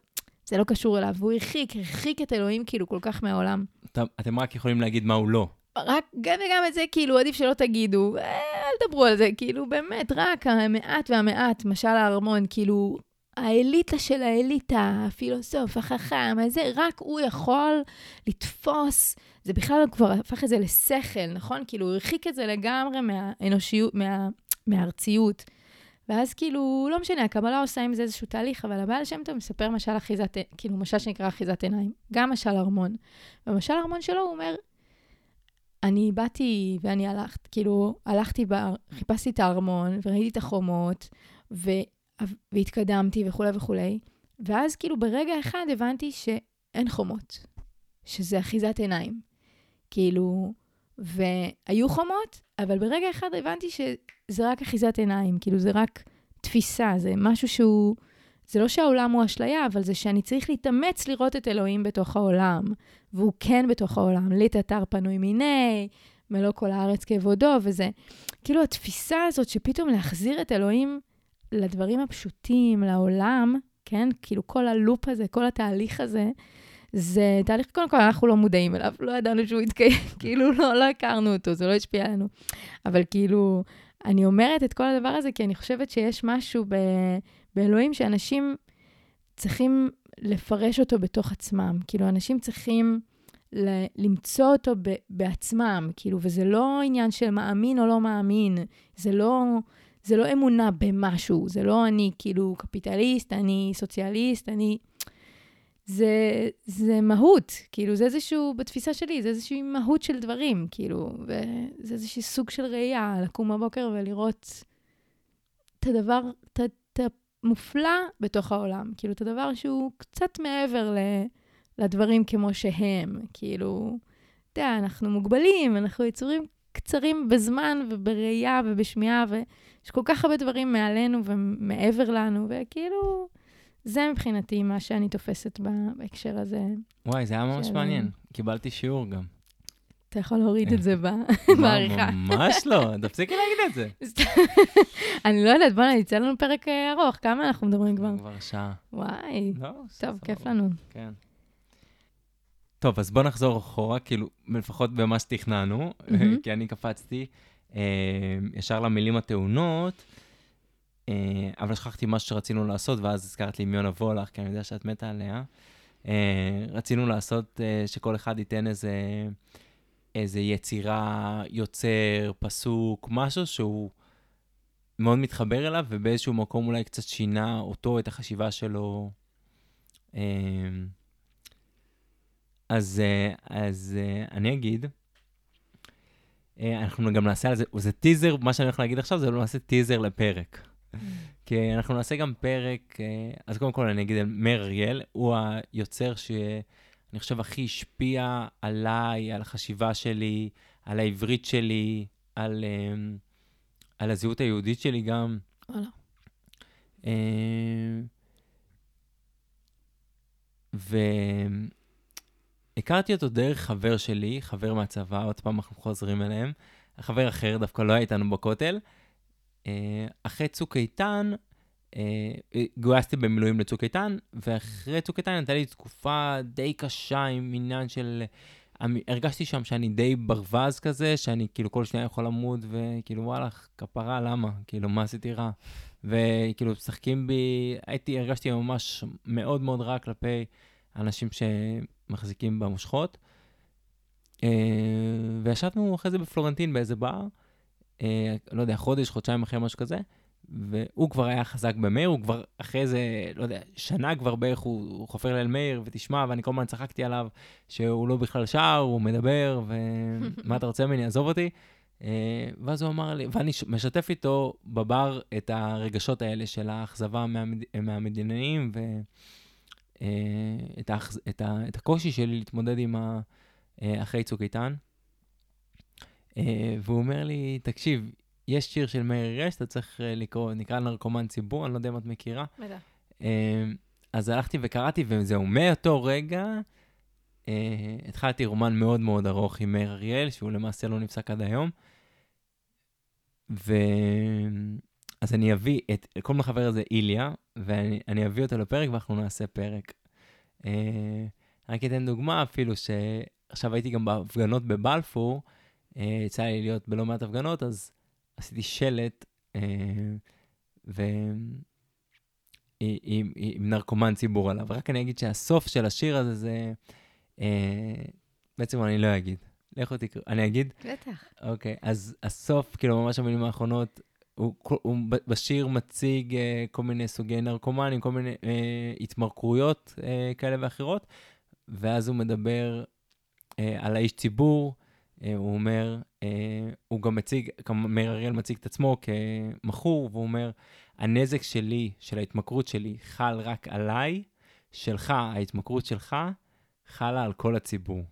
זה לא קשור אליו, והוא הרחיק, הרחיק את אלוהים כאילו כל כך מהעולם. אתה- אתם רק יכולים להגיד מה הוא לא. רק גם וגם את זה, כאילו, עדיף שלא תגידו, אה, אל תדברו על זה, כאילו, באמת, רק המעט והמעט, משל הארמון, כאילו, האליטה של האליטה, הפילוסוף, החכם, הזה, רק הוא יכול לתפוס, זה בכלל כבר הפך את זה לשכל, נכון? כאילו, הוא הרחיק את זה לגמרי מהאנושיות, מה, מהארציות. ואז כאילו, לא משנה, הקבלה עושה עם זה איזשהו תהליך, אבל הבעל שם טוב מספר משל אחיזת, כאילו, משל שנקרא אחיזת עיניים, גם משל ארמון. במשל ארמון שלו הוא אומר, אני באתי ואני הלכת, כאילו, הלכתי, ב... חיפשתי את הארמון, וראיתי את החומות, ו... והתקדמתי וכולי וכולי, ואז כאילו ברגע אחד הבנתי שאין חומות, שזה אחיזת עיניים. כאילו, והיו חומות, אבל ברגע אחד הבנתי שזה רק אחיזת עיניים, כאילו זה רק תפיסה, זה משהו שהוא... זה לא שהעולם הוא אשליה, אבל זה שאני צריך להתאמץ לראות את אלוהים בתוך העולם, והוא כן בתוך העולם. לית אתר פנוי מיני, מלוא כל הארץ כבודו, וזה כאילו התפיסה הזאת שפתאום להחזיר את אלוהים לדברים הפשוטים, לעולם, כן? כאילו כל הלופ הזה, כל התהליך הזה, זה תהליך, קודם כל, אנחנו לא מודעים אליו, לא ידענו שהוא יתקיים, כאילו לא, לא הכרנו אותו, זה לא השפיע עלינו. אבל כאילו, אני אומרת את כל הדבר הזה כי אני חושבת שיש משהו ב, באלוהים שאנשים צריכים לפרש אותו בתוך עצמם. כאילו, אנשים צריכים ל- למצוא אותו ב- בעצמם, כאילו, וזה לא עניין של מאמין או לא מאמין, זה לא... זה לא אמונה במשהו, זה לא אני כאילו קפיטליסט, אני סוציאליסט, אני... זה, זה מהות, כאילו, זה איזשהו, בתפיסה שלי, זה איזושהי מהות של דברים, כאילו, וזה איזשהו סוג של ראייה, לקום בבוקר ולראות את הדבר, את המופלא בתוך העולם, כאילו, את הדבר שהוא קצת מעבר ל, לדברים כמו שהם, כאילו, אתה יודע, אנחנו מוגבלים, אנחנו יצורים קצרים בזמן ובראייה ובשמיעה, ויש כל כך הרבה דברים מעלינו ומעבר לנו, וכאילו, זה מבחינתי מה שאני תופסת בהקשר הזה. וואי, זה היה ממש מעניין. קיבלתי שיעור גם. אתה יכול להוריד את זה בעריכה. ממש לא, תפסיקי להגיד את זה. אני לא יודעת, בוא'נה, יצא לנו פרק אה, ארוך, כמה אנחנו מדברים כבר? כבר שעה. וואי, לא, טוב, כיף לנו. כן. טוב, אז בוא נחזור אחורה, כאילו, לפחות במה שתכננו, כי אני קפצתי אה, ישר למילים הטעונות. אה, אבל שכחתי מה שרצינו לעשות, ואז הזכרת לי עם יונה וולך, כי אני יודע שאת מתה עליה. אה, רצינו לעשות אה, שכל אחד ייתן איזה, איזה יצירה, יוצר, פסוק, משהו שהוא מאוד מתחבר אליו, ובאיזשהו מקום אולי קצת שינה אותו, את החשיבה שלו. אז, אז אני אגיד, אנחנו גם נעשה על זה, זה טיזר, מה שאני הולך להגיד עכשיו זה לא נעשה טיזר לפרק. כי אנחנו נעשה גם פרק, אה, אז קודם כל אני אגיד על מאיר אריאל, הוא היוצר שאני חושב הכי השפיע עליי, על החשיבה שלי, על העברית שלי, על, אה, על הזהות היהודית שלי גם. וואלה. אה, והכרתי אותו דרך חבר שלי, חבר מהצבא, עוד פעם אנחנו חוזרים אליהם. חבר אחר דווקא לא היה איתנו בכותל. אה, אחרי צוק איתן, אה, גויסתי במילואים לצוק איתן, ואחרי צוק איתן הייתה לי תקופה די קשה עם עניין של... הרגשתי שם שאני די ברווז כזה, שאני כאילו כל שניה יכול למות, וכאילו וואלה, כפרה, למה? כאילו, מה עשיתי רע? וכאילו, משחקים בי, הייתי, הרגשתי ממש מאוד מאוד רע כלפי אנשים שמחזיקים במושכות. אה, וישבנו אחרי זה בפלורנטין באיזה בר, אה, לא יודע, חודש, חודשיים אחרי משהו כזה, והוא כבר היה חזק במאיר, הוא כבר אחרי זה, לא יודע, שנה כבר בערך הוא, הוא חופר לאל מאיר, ותשמע, ואני כל הזמן צחקתי עליו שהוא לא בכלל שר, הוא מדבר, ומה אתה רוצה ממני, עזוב אותי. אה, ואז הוא אמר לי, ואני משתף איתו בבר את הרגשות האלה של האכזבה מהמד... מהמדינאים, ואת אה, האכז... את, ה... את הקושי שלי להתמודד עם ה... אה, אחרי צוק איתן. אה, והוא אומר לי, תקשיב, יש שיר של מאיר רש, אתה צריך לקרוא, נקרא נרקומן ציבור, אני לא יודע אם את מכירה. בטח. אז הלכתי וקראתי, וזהו, מאותו רגע התחלתי רומן מאוד מאוד ארוך עם מאיר אריאל, שהוא למעשה לא נפסק עד היום. ו... אז אני אביא את, כל מחבר הזה איליה, ואני אביא אותו לפרק ואנחנו נעשה פרק. רק אתן דוגמה אפילו, שעכשיו הייתי גם בהפגנות בבלפור, אה, יצא לי להיות בלא מעט הפגנות, אז עשיתי שלט, אה, ועם עם, עם נרקומן ציבור עליו. רק אני אגיד שהסוף של השיר הזה זה... אה, בעצם אני לא אגיד. לכו תקראו, אני אגיד? בטח. אוקיי, אז הסוף, כאילו, ממש המילים האחרונות, הוא, הוא בשיר מציג אה, כל מיני סוגי נרקומנים, כל מיני אה, התמכרויות אה, כאלה ואחרות, ואז הוא מדבר אה, על האיש ציבור, אה, הוא אומר, אה, הוא גם מציג, מאיר אריאל מציג את עצמו כמכור, והוא אומר, הנזק שלי, של ההתמכרות שלי, חל רק עליי, שלך, ההתמכרות שלך, חלה על כל הציבור.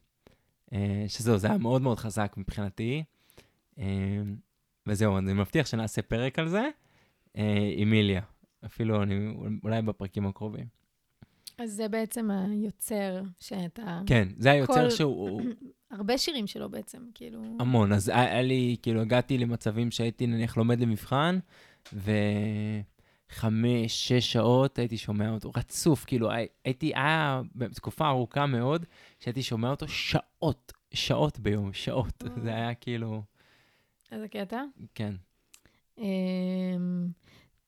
אה, שזהו, זה היה מאוד מאוד חזק מבחינתי. אה, וזהו, אני מבטיח שנעשה פרק על זה אה, עם איליה. אפילו אני, אולי בפרקים הקרובים. אז זה בעצם היוצר שאתה... כן, זה היוצר כל... שהוא... הרבה שירים שלו בעצם, כאילו... המון. אז היה לי, כאילו, הגעתי למצבים שהייתי נניח לומד למבחן, וחמש, שש שעות הייתי שומע אותו רצוף, כאילו, הייתי, היה בתקופה ארוכה מאוד, שהייתי שומע אותו שעות, שעות ביום, שעות. זה היה כאילו... איזה קטע? כן. אמ,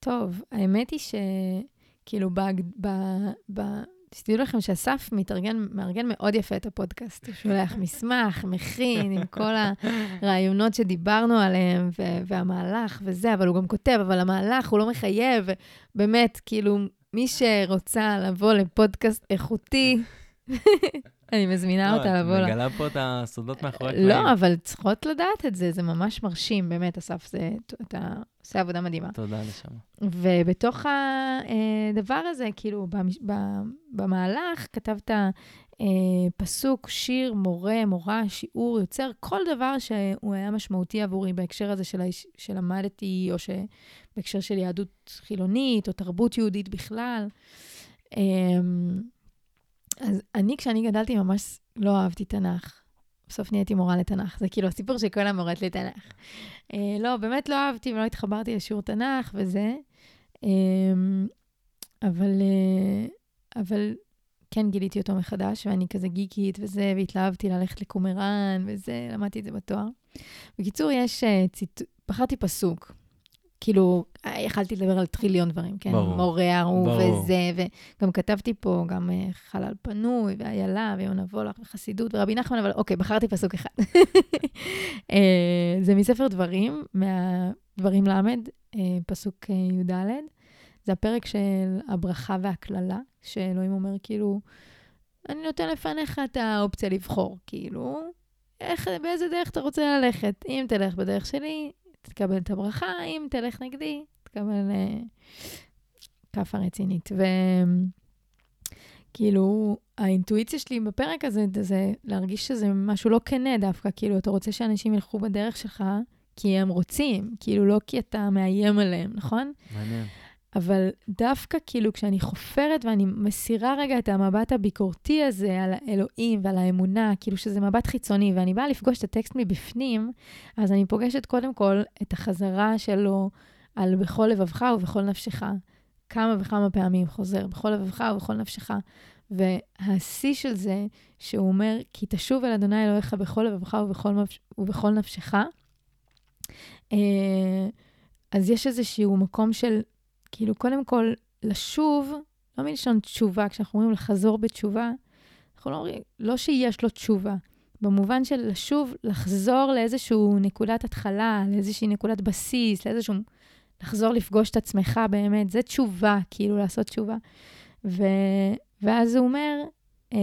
טוב, האמת היא שכאילו, שתדעו לכם שאסף מתארגן, מארגן מאוד יפה את הפודקאסט. הוא שולח מסמך, מכין, עם כל הרעיונות שדיברנו עליהם, והמהלך וזה, אבל הוא גם כותב, אבל המהלך הוא לא מחייב. באמת, כאילו, מי שרוצה לבוא לפודקאסט איכותי, אני מזמינה לא, אותה לבוא. את מגלה פה את הסודות מאחורי הקלעים. לא, אבל צריכות לדעת את זה, זה ממש מרשים, באמת, אסף, אתה עושה עבודה מדהימה. תודה לשם. ובתוך הדבר הזה, כאילו, במהלך כתבת אה, פסוק, שיר, מורה, מורה, שיעור, יוצר, כל דבר שהוא היה משמעותי עבורי בהקשר הזה של, שלמדתי, או בהקשר של יהדות חילונית, או תרבות יהודית בכלל. אז אני, כשאני גדלתי, ממש לא אהבתי תנ"ך. בסוף נהייתי מורה לתנ"ך. זה כאילו הסיפור של כל המורת לתנ"ך. אה, לא, באמת לא אהבתי ולא התחברתי לשיעור תנ"ך וזה. אה, אבל, אה, אבל כן גיליתי אותו מחדש, ואני כזה גיקית וזה, והתלהבתי ללכת לקומראן וזה, למדתי את זה בתואר. בקיצור, יש ציטוט, בחרתי פסוק. כאילו, יכלתי לדבר על טריליון דברים, כן? ברור. מורה אהוב וזה, וגם כתבתי פה גם uh, חלל פנוי, ואיילה, ויונה וולך, וחסידות, ורבי נחמן, אבל אוקיי, בחרתי פסוק אחד. uh, זה מספר דברים, מהדברים uh, פסוק י"ד. זה הפרק של הברכה והקללה, שאלוהים אומר, כאילו, אני נותן לפניך את האופציה לבחור, כאילו, איך, באיזה דרך אתה רוצה ללכת. אם תלך בדרך שלי, תקבל את הברכה, אם תלך נגדי, תקבל uh, כאפה רצינית. וכאילו, האינטואיציה שלי בפרק הזה זה להרגיש שזה משהו לא כנה דווקא, כאילו, אתה רוצה שאנשים ילכו בדרך שלך כי הם רוצים, כאילו, לא כי אתה מאיים עליהם, נכון? מעניין. אבל דווקא כאילו כשאני חופרת ואני מסירה רגע את המבט הביקורתי הזה על האלוהים ועל האמונה, כאילו שזה מבט חיצוני, ואני באה לפגוש את הטקסט מבפנים, אז אני פוגשת קודם כל את החזרה שלו על בכל לבבך ובכל נפשך. כמה וכמה פעמים חוזר, בכל לבבך ובכל נפשך. והשיא של זה, שהוא אומר, כי תשוב אל אדוני אלוהיך בכל לבבך ובכל, ובכל נפשך, אה, אז יש איזשהו מקום של כאילו, קודם כל, לשוב, לא מלשון תשובה, כשאנחנו אומרים לחזור בתשובה, אנחנו לא אומרים, לא שיש לו תשובה, במובן של לשוב, לחזור לאיזושהי נקודת התחלה, לאיזושהי נקודת בסיס, לאיזשהו... לחזור לפגוש את עצמך באמת, זה תשובה, כאילו לעשות תשובה. ו... ואז הוא אומר, אה,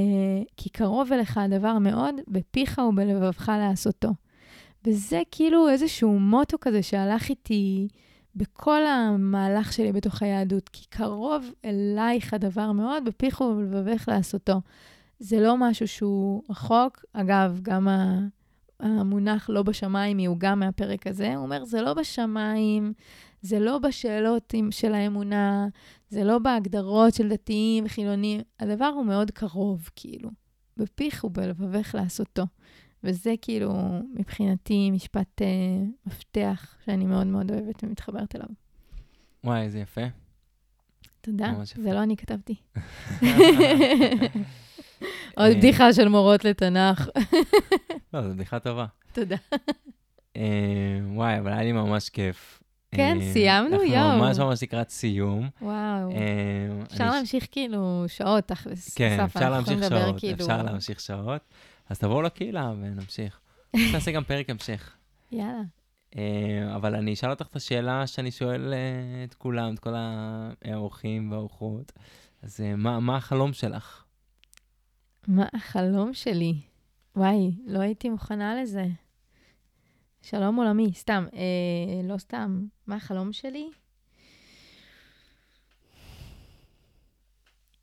כי קרוב אליך הדבר מאוד, בפיך ובלבבך לעשותו. וזה כאילו איזשהו מוטו כזה שהלך איתי בכל המהלך שלי בתוך היהדות, כי קרוב אלייך הדבר מאוד, בפיך ובלבבך לעשותו. זה לא משהו שהוא רחוק. אגב, גם המונח לא בשמיים הוא גם מהפרק הזה. הוא אומר, זה לא בשמיים, זה לא בשאלות של האמונה, זה לא בהגדרות של דתיים וחילונים, הדבר הוא מאוד קרוב, כאילו. בפיך ובלבבך לעשותו. וזה כאילו, מבחינתי, משפט uh, מפתח שאני מאוד מאוד אוהבת ומתחברת אליו. וואי, איזה יפה. תודה, זה לא אני כתבתי. עוד בדיחה של מורות לתנ"ך. לא, זו בדיחה טובה. תודה. אה, וואי, אבל היה לי ממש כיף. כן, אה, סיימנו? אנחנו יואו. ממש ממש לקראת סיום. וואו. אה, אפשר להמשיך כאילו שעות תכלס. כן, אפשר אנחנו להמשיך שעות, כאילו- אפשר להמשיך שעות. אז תבואו לקהילה ונמשיך. נעשה גם פרק המשך. יאללה. אה, אבל אני אשאל אותך את השאלה שאני שואל אה, את כולם, את כל האורחים והאורחות. אז אה, מה מה החלום שלך? מה החלום שלי? וואי, לא הייתי מוכנה לזה. שלום עולמי, סתם, אה, לא סתם. מה החלום שלי?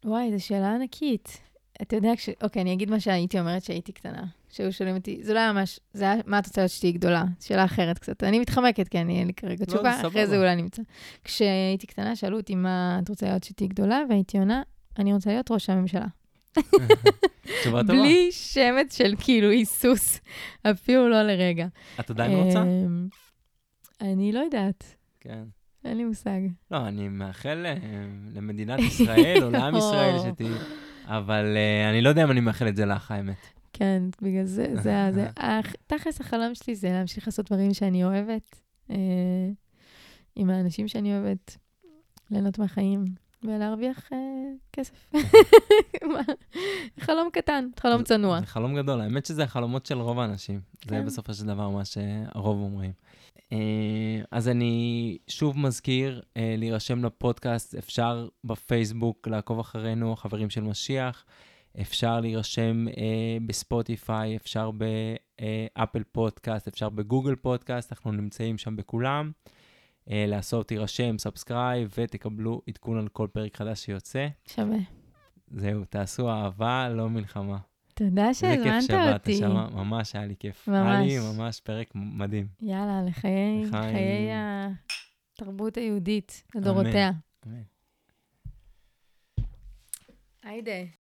וואי, זו שאלה ענקית. אתה יודע, כש... אוקיי, אני אגיד מה שהייתי אומרת כשהייתי קטנה. כשהיו שואלים אותי, זה לא היה ממש, זה היה, מה את רוצה להיות שתהיי גדולה? שאלה אחרת קצת. אני מתחמקת, כי אני אין לי כרגע לא, תשובה, זה אחרי זה. אולי נמצא. כשהייתי קטנה, שאלו אותי מה את רוצה להיות שתהיי גדולה, והייתי עונה, אני רוצה להיות ראש הממשלה. תשובה טובה. בלי שמץ של כאילו היסוס, אפילו לא לרגע. את עדיין רוצה? אמ, אני לא יודעת, כן. אין לי מושג. לא, אני מאחל אה, למדינת ישראל או לעם ישראל. שתהיי, אבל אה, אני לא יודע אם אני מאחל את זה לך, האמת. כן, בגלל זה, זה, ה- זה, תכלס החלום שלי זה להמשיך לעשות דברים שאני אוהבת, אה, עם האנשים שאני אוהבת, ליהנות מהחיים ולהרוויח אה, כסף. חלום קטן, חלום צנוע. זה חלום גדול, האמת שזה החלומות של רוב האנשים. זה כן. בסופו של דבר מה שהרוב אומרים. אה, אז אני שוב מזכיר, אה, להירשם לפודקאסט, אפשר בפייסבוק לעקוב אחרינו, החברים של משיח, אפשר להירשם אה, בספוטיפיי, אפשר באפל פודקאסט, אפשר בגוגל פודקאסט, אנחנו נמצאים שם בכולם. לעשות, תירשם, subscribe, ותקבלו עדכון על כל פרק חדש שיוצא. שווה. זהו, תעשו אהבה, לא מלחמה. תודה שהזמנת אותי. שמה, ממש היה לי כיף. היה לי ממש. ממש פרק מדהים. יאללה, לחיי לחיים. חיי התרבות היהודית לדורותיה. אמן. היידה.